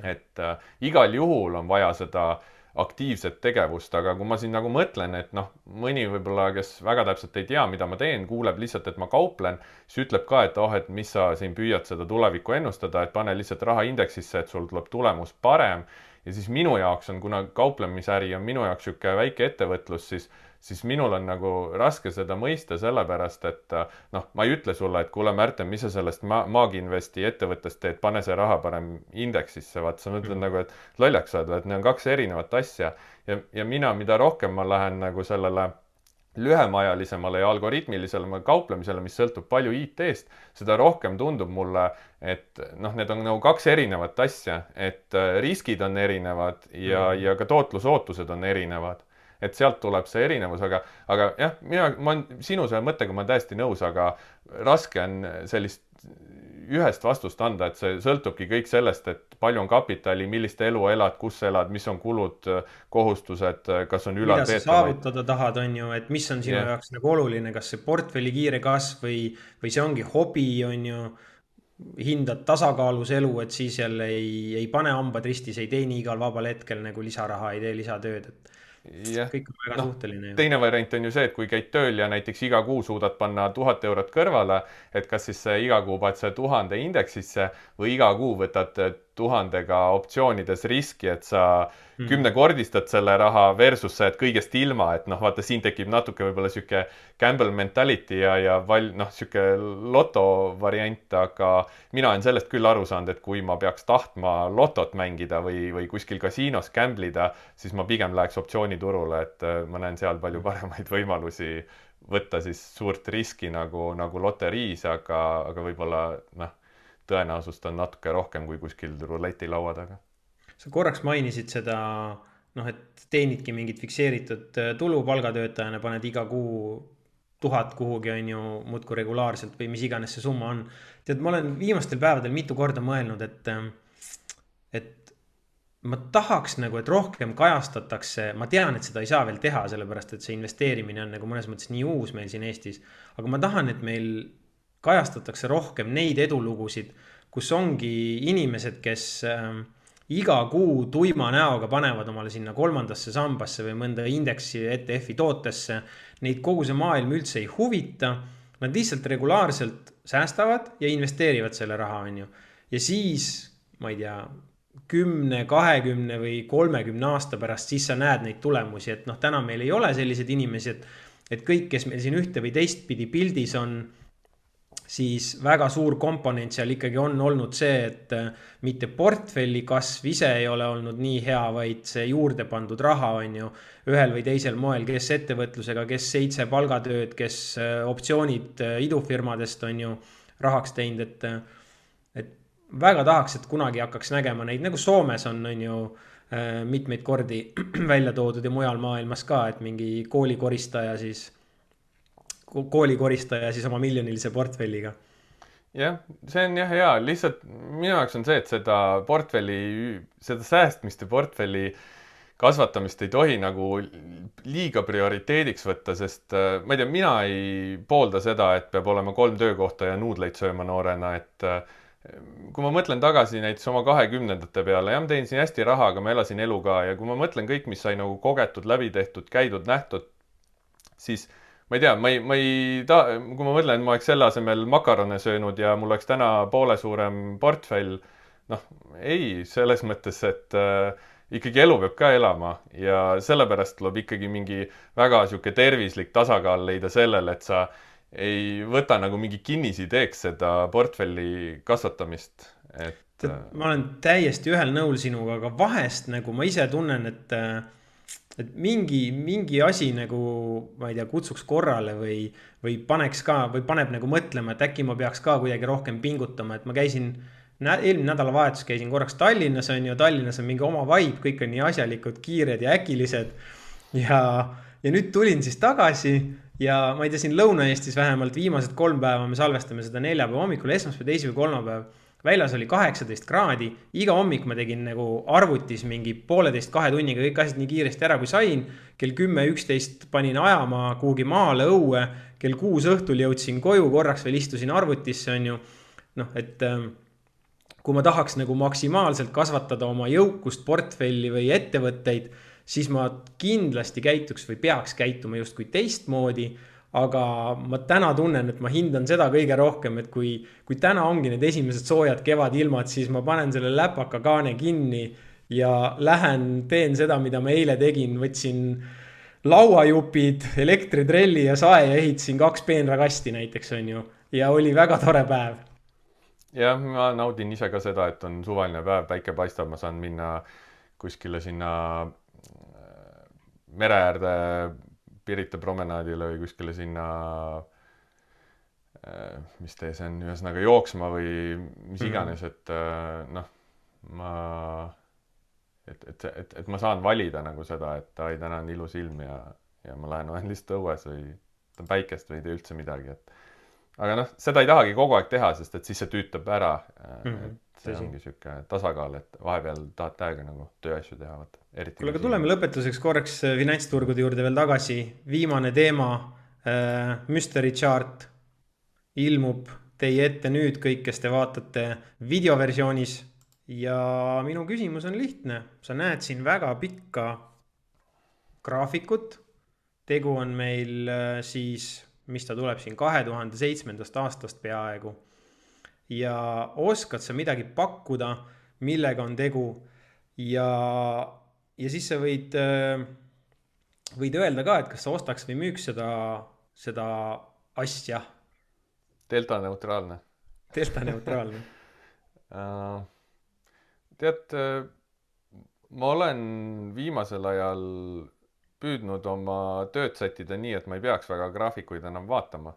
et äh, igal juhul on vaja seda äh, aktiivset tegevust, aga kui ma siin nagu mõtlen, et noh, mõni võib-olla, kes väga täpselt ei tea, mida ma teen, kuuleb lihtsalt, et ma kauplen, siis ütleb ka, et oh, et mis sa siin püüad seda tulevikku ennustada, et pane lihtsalt raha indeksisse, et sul tuleb tulemus parem. ja siis minu jaoks on, kuna kauplemisäri on minu jaoks niisugune väike ettevõtlus, siis siis minul on nagu raske seda mõista, sellepärast et noh, ma ei ütle sulle, et kuule, Märten, mis sa sellest ma-, Maaginvesti ettevõttest teed, pane see raha parem indeksisse, vaat sa mõtled mm. nagu, et lollaks või et need on kaks erinevat asja. ja, ja mina, mida rohkem ma lähen nagu sellele lühemaajalisemale ja algoritmilisele kauplemisele, mis sõltub palju IT-st, seda rohkem tundub mulle, et noh, need on nagu kaks erinevat asja, et riskid on erinevad ja mm., ja ka tootlusootused on erinevad et sealt tuleb see erinevus, aga, aga jah, mina, ma olen sinu selle mõttega, ma olen täiesti nõus, aga raske on sellist ühest vastust anda, et see sõltubki kõik sellest, et palju on kapitali, millist elu elad, kus elad, mis on kulud, kohustused, kas on ülal mida sa saavutada tahad, on ju, et mis on sinu yeah. jaoks nagu oluline, kas see portfelli kiire kasv või, või see ongi hobi, on ju hindad tasakaalus elu, et siis jälle ei, ei pane hambad ristis, ei teeni igal vabal hetkel nagu lisaraha, ei tee lisatööd, et kõik on väga no, suhteline. teine variant on ju see, et kui käid tööl ja näiteks iga kuu suudad panna tuhat eurot kõrvale, et kas siis iga kuu paned selle tuhande indeksisse või iga kuu võtad tuhandega optsioonides riski, et sa mm. kümnekordistad selle raha versus sa jääd kõigest ilma, et noh, vaata siin tekib natuke võib-olla sihuke gamble mentality ja, ja val-, noh, sihuke loto variant, aga mina olen sellest küll aru saanud, et kui ma peaks tahtma lotot mängida või, või kuskil kasiinos gamble ida, siis ma pigem läheks optsiooniturule, et äh, ma näen seal palju paremaid võimalusi võtta siis suurt riski nagu, nagu loteriis, aga, aga võib-olla noh tõenäosust on natuke rohkem kui kuskil ruletilaua taga. sa korraks mainisid seda noh, et teenidki mingit fikseeritud äh, tulu palgatöötajana, paned iga kuu tuhat kuhugi, on ju, muudkui regulaarselt või mis iganes see summa on. tead, ma olen viimastel päevadel mitu korda mõelnud, et, äh, et ma tahaks nagu, et rohkem kajastatakse, ma tean, et seda ei saa veel teha, sellepärast et see investeerimine on nagu mõnes mõttes nii uus meil siin Eestis. aga ma tahan, et meil kajastatakse rohkem neid edulugusid, kus ongi inimesed, kes äh, iga kuu tuima näoga panevad omale sinna kolmandasse sambasse või mõnda indeksi ETF-i tootesse. Neid kogu see maailm üldse ei huvita. Nad lihtsalt regulaarselt säästavad ja investeerivad selle raha, on ju. ja siis, ma ei tea, kümne, kahekümne või kolmekümne aasta pärast, siis sa näed neid tulemusi, et noh, täna meil ei ole selliseid inimesi, et, et kõik, kes meil siin ühte või teistpidi pildis on siis väga suur komponent seal ikkagi on olnud see, et äh, mitte portfelli kasv ise ei ole olnud nii hea, vaid see juurde pandud raha on ju ühel või teisel moel, kes ettevõtlusega, kes seitse palgatööd, kes äh, optsioonid äh, idufirmadest on ju rahaks teinud, et, et väga tahaks, et kunagi hakkaks nägema neid, nagu Soomes on, on ju mitmeid kordi välja toodud ja mujal maailmas ka, et mingi koolikoristaja siis koolikoristaja siis oma miljonilise portfelliga. jah, see on jah hea, lihtsalt minu jaoks on see, et seda portfelli, seda säästmist ja portfelli kasvatamist ei tohi nagu liiga prioriteediks võtta, sest äh, ma ei tea, mina ei poolda seda, et peab olema kolm töökohta ja nuudleid sööma noorena, et äh, kui ma mõtlen tagasi näiteks oma kahekümnendate peale, jah, ma teenisin hästi raha, aga ma elasin elu ka ja kui ma mõtlen kõik, mis sai nagu kogetud, läbi tehtud, käidud, nähtud, siis ma ei tea, ma ei, ma ei taha, kui ma mõtlen, ma oleks selle asemel makarone söönud ja mul oleks täna poole suurem portfell, noh, ei, selles mõttes, et äh, ikkagi elu peab ka elama ja sellepärast tuleb ikkagi mingi väga niisugune tervislik tasakaal leida sellele, et sa ei võta nagu mingi kinnisideeks seda portfelli kasvatamist, et. ma olen täiesti ühel nõul sinuga, aga vahest nagu ma ise tunnen, et äh, et mingi, mingi asi nagu, ma ei tea, kutsuks korrale või, või paneks ka või paneb nagu mõtlema, et äkki ma peaks ka kuidagi rohkem pingutama, et ma käisin eelmine nädalavahetus käisin korraks Tallinnas on ju, Tallinnas on mingi oma vibe, kõik on nii asjalikud, kiired ja äkilised. ja, ja nüüd tulin siis tagasi ja ma ei tea, siin Lõuna-Eestis vähemalt viimased kolm päeva me salvestame seda neljapäeva hommikul, esmaspäev, teisipäev, kolmapäev väljas oli kaheksateist kraadi, iga hommik ma tegin nagu arvutis mingi pooleteist, kahe tunniga kõik asjad nii kiiresti ära, kui sain. kell kümme, üksteist panin ajama kuhugi maale, õue, kell kuus õhtul jõudsin koju, korraks veel istusin arvutisse, on ju. noh, et ähm, kui ma tahaks nagu maksimaalselt kasvatada oma jõukust, portfelli või ettevõtteid, siis ma kindlasti käituks või peaks käituma justkui teistmoodi aga ma täna tunnen, et ma hindan seda kõige rohkem, et kui, kui täna ongi need esimesed soojad kevadilmad, siis ma panen selle läpaka kaane kinni ja lähen, teen seda, mida ma eile tegin, võtsin lauajupid, elektritrelli ja sae ja ehitasin kaks peenrakasti näiteks, on ju. ja oli väga tore päev. jah, ma naudin ise ka seda, et on suvaline päev, päike paistab, ma saan minna kuskile sinna äh, mere äärde Pirita promenaadile või kuskile sinna äh, mis tee see on, ühesõnaga jooksma või mis mhm. iganes, et äh, noh, ma, et, et, et, et ma saan valida nagu seda, et ai, täna on ilus ilm ja, ja ma lähen olen lihtsalt õues või võtan päikest või ei tee üldse midagi, et aga noh, seda ei tahagi kogu aeg teha, sest et siis see tüütab ära mm. -hmm see Tõsi. ongi sihuke tasakaal, et vahepeal tahad täiega nagu tööasju teha, vaata. kuule, aga tuleme lõpetuseks korraks äh, finantsturgude juurde veel tagasi. viimane teema äh,, Mystery Chart ilmub teie ette nüüd kõik, kes te vaatate videoversioonis. ja minu küsimus on lihtne, sa näed siin väga pikka graafikut. tegu on meil äh, siis, mis ta tuleb siin kahe tuhande seitsmendast aastast peaaegu ja oskad sa midagi pakkuda, millega on tegu ja, ja siis sa võid, äh, võid öelda ka, et kas sa ostaks või müüks seda, seda asja. delta neutraalne. delta neutraalne äh, tead, äh, ma olen viimasel ajal püüdnud oma tööd sättida nii, et ma ei peaks väga graafikuid enam vaatama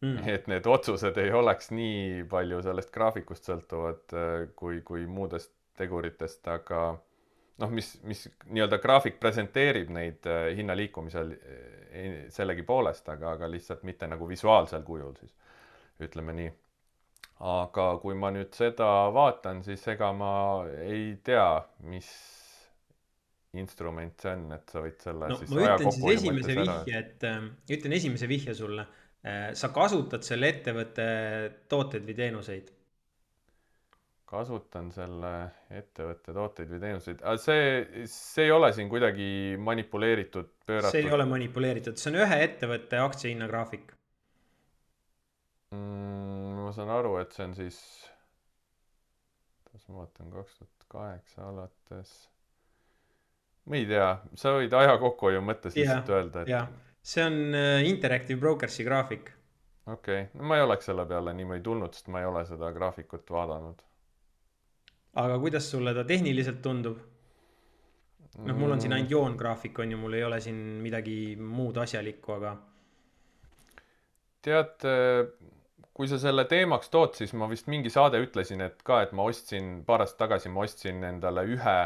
mm.. et need otsused ei oleks nii palju sellest graafikust sõltuvad äh, kui, kui muudest teguritest, aga noh, mis, mis nii-öelda graafik presenteerib neid äh, hinna liikumisel äh, sellegipoolest, aga, aga lihtsalt mitte nagu visuaalsel kujul siis, ütleme nii. aga kui ma nüüd seda vaatan, siis ega ma ei tea, mis instrument see on, et sa võid selle no, siis ma ütlen siis esimese vihje, et äh, ütlen esimese vihje sulle sa kasutad selle ettevõtte tooteid või teenuseid? kasutan selle ettevõtte tooteid või teenuseid, aga see, see ei ole siin kuidagi manipuleeritud, pööratud? see ei ole manipuleeritud, see on ühe ettevõtte aktsiahinna graafik mm,. ma saan aru, et see on siis, kas ma vaatan kaks tuhat kaheksa alates, ma ei tea, sa võid aja kokkuhoiu mõttes lihtsalt öelda, et see on äh, Interactive Brokersi graafik. okei okay., no ma ei oleks selle peale niimoodi tulnud, sest ma ei ole seda graafikut vaadanud. aga kuidas sulle ta tehniliselt tundub? noh, mul on siin ainult joongraafik on ju, mul ei ole siin midagi muud asjalikku, aga. tead, kui sa selle teemaks tood, siis ma vist mingi saade ütlesin, et ka, et ma ostsin paar aastat tagasi, ma ostsin endale ühe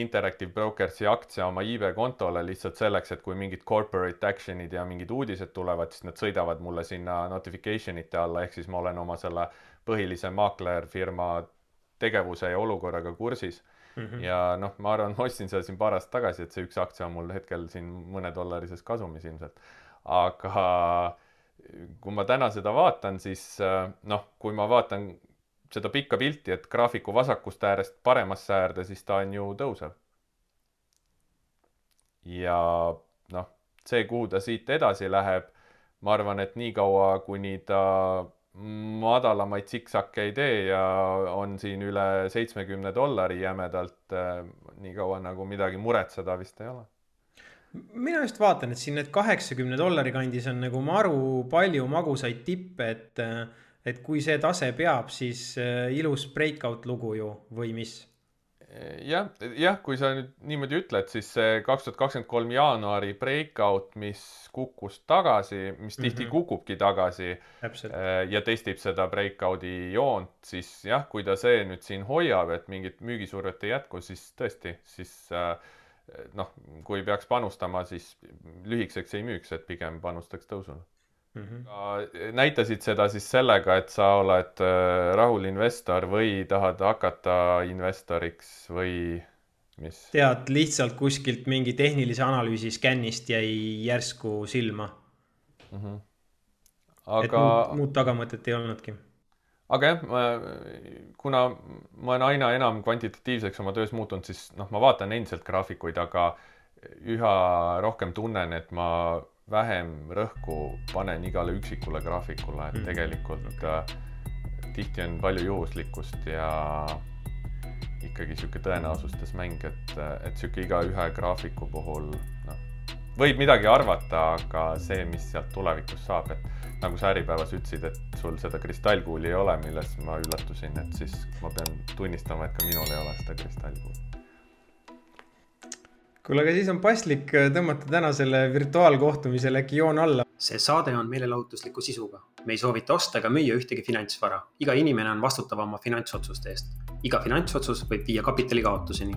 Interactive Brokersi aktsia oma iibe kontole lihtsalt selleks, et kui mingid corporate action'id ja mingid uudised tulevad, siis nad sõidavad mulle sinna notification ite alla, ehk siis ma olen oma selle põhilise maaklerfirma tegevuse ja olukorraga kursis mm. -hmm. ja noh, ma arvan, ma ostsin seda siin paar aastat tagasi, et see üks aktsia on mul hetkel siin mõnedollarises kasumis ilmselt. aga kui ma täna seda vaatan, siis noh, kui ma vaatan seda pikka pilti, et graafiku vasakust äärest paremasse äärde, siis ta on ju tõusev. ja noh, see, kuhu ta siit edasi läheb, ma arvan, et niikaua, kuni ta madalamaid siksakke ei tee ja on siin üle seitsmekümne dollari jämedalt, niikaua nagu midagi muretseda vist ei ole mina just vaatan, et siin need kaheksakümne dollari kandis on nagu maru palju magusaid tippe, et äh, et kui see tase peab, siis äh, ilus breakout lugu ju või mis? jah, jah, kui sa nüüd niimoodi ütled, siis see kaks tuhat kakskümmend kolm jaanuari breakout, mis kukkus tagasi, mis tihti mm -hmm. kukubki tagasi Täpselt. Äh, ja testib seda breakout'i joont, siis jah, kui ta see nüüd siin hoiab, et mingit müügisurvet ei jätku, siis tõesti, siis äh, noh, kui peaks panustama, siis lühikeseks ei müüks, et pigem panustaks tõusule mm. -hmm. näitasid seda siis sellega, et sa oled äh, rahul investor või tahad hakata investoriks või mis? tead, lihtsalt kuskilt mingi tehnilise analüüsi skännist jäi järsku silma mm. -hmm. aga. muud, muud tagamõtet ei olnudki aga jah, kuna ma olen aina enam kvantitatiivseks oma töös muutunud, siis noh, ma vaatan endiselt graafikuid, aga üha rohkem tunnen, et ma vähem rõhku panen igale üksikule graafikule, et mm. tegelikult äh, tihti on palju juhuslikkust ja ikkagi sihuke tõenäosustes mäng, et, et sihuke igaühe graafiku puhul noh, võib midagi arvata, aga see, mis sealt tulevikus saab, et nagu sa Äripäevas ütlesid, et sul seda kristallkuuli ei ole, milles ma üllatusin, et siis ma pean tunnistama, et ka minul ei ole seda kristallkuuli kuule, aga siis on paslik äh, tõmmata tänasele virtuaalkohtumisele äkki joon alla. see saade on meelelahutusliku sisuga. me ei soovita osta ega müüa ühtegi finantsvara. iga inimene on vastutav oma finantsotsuste eest. iga finantsotsus võib viia kapitali kaotuseni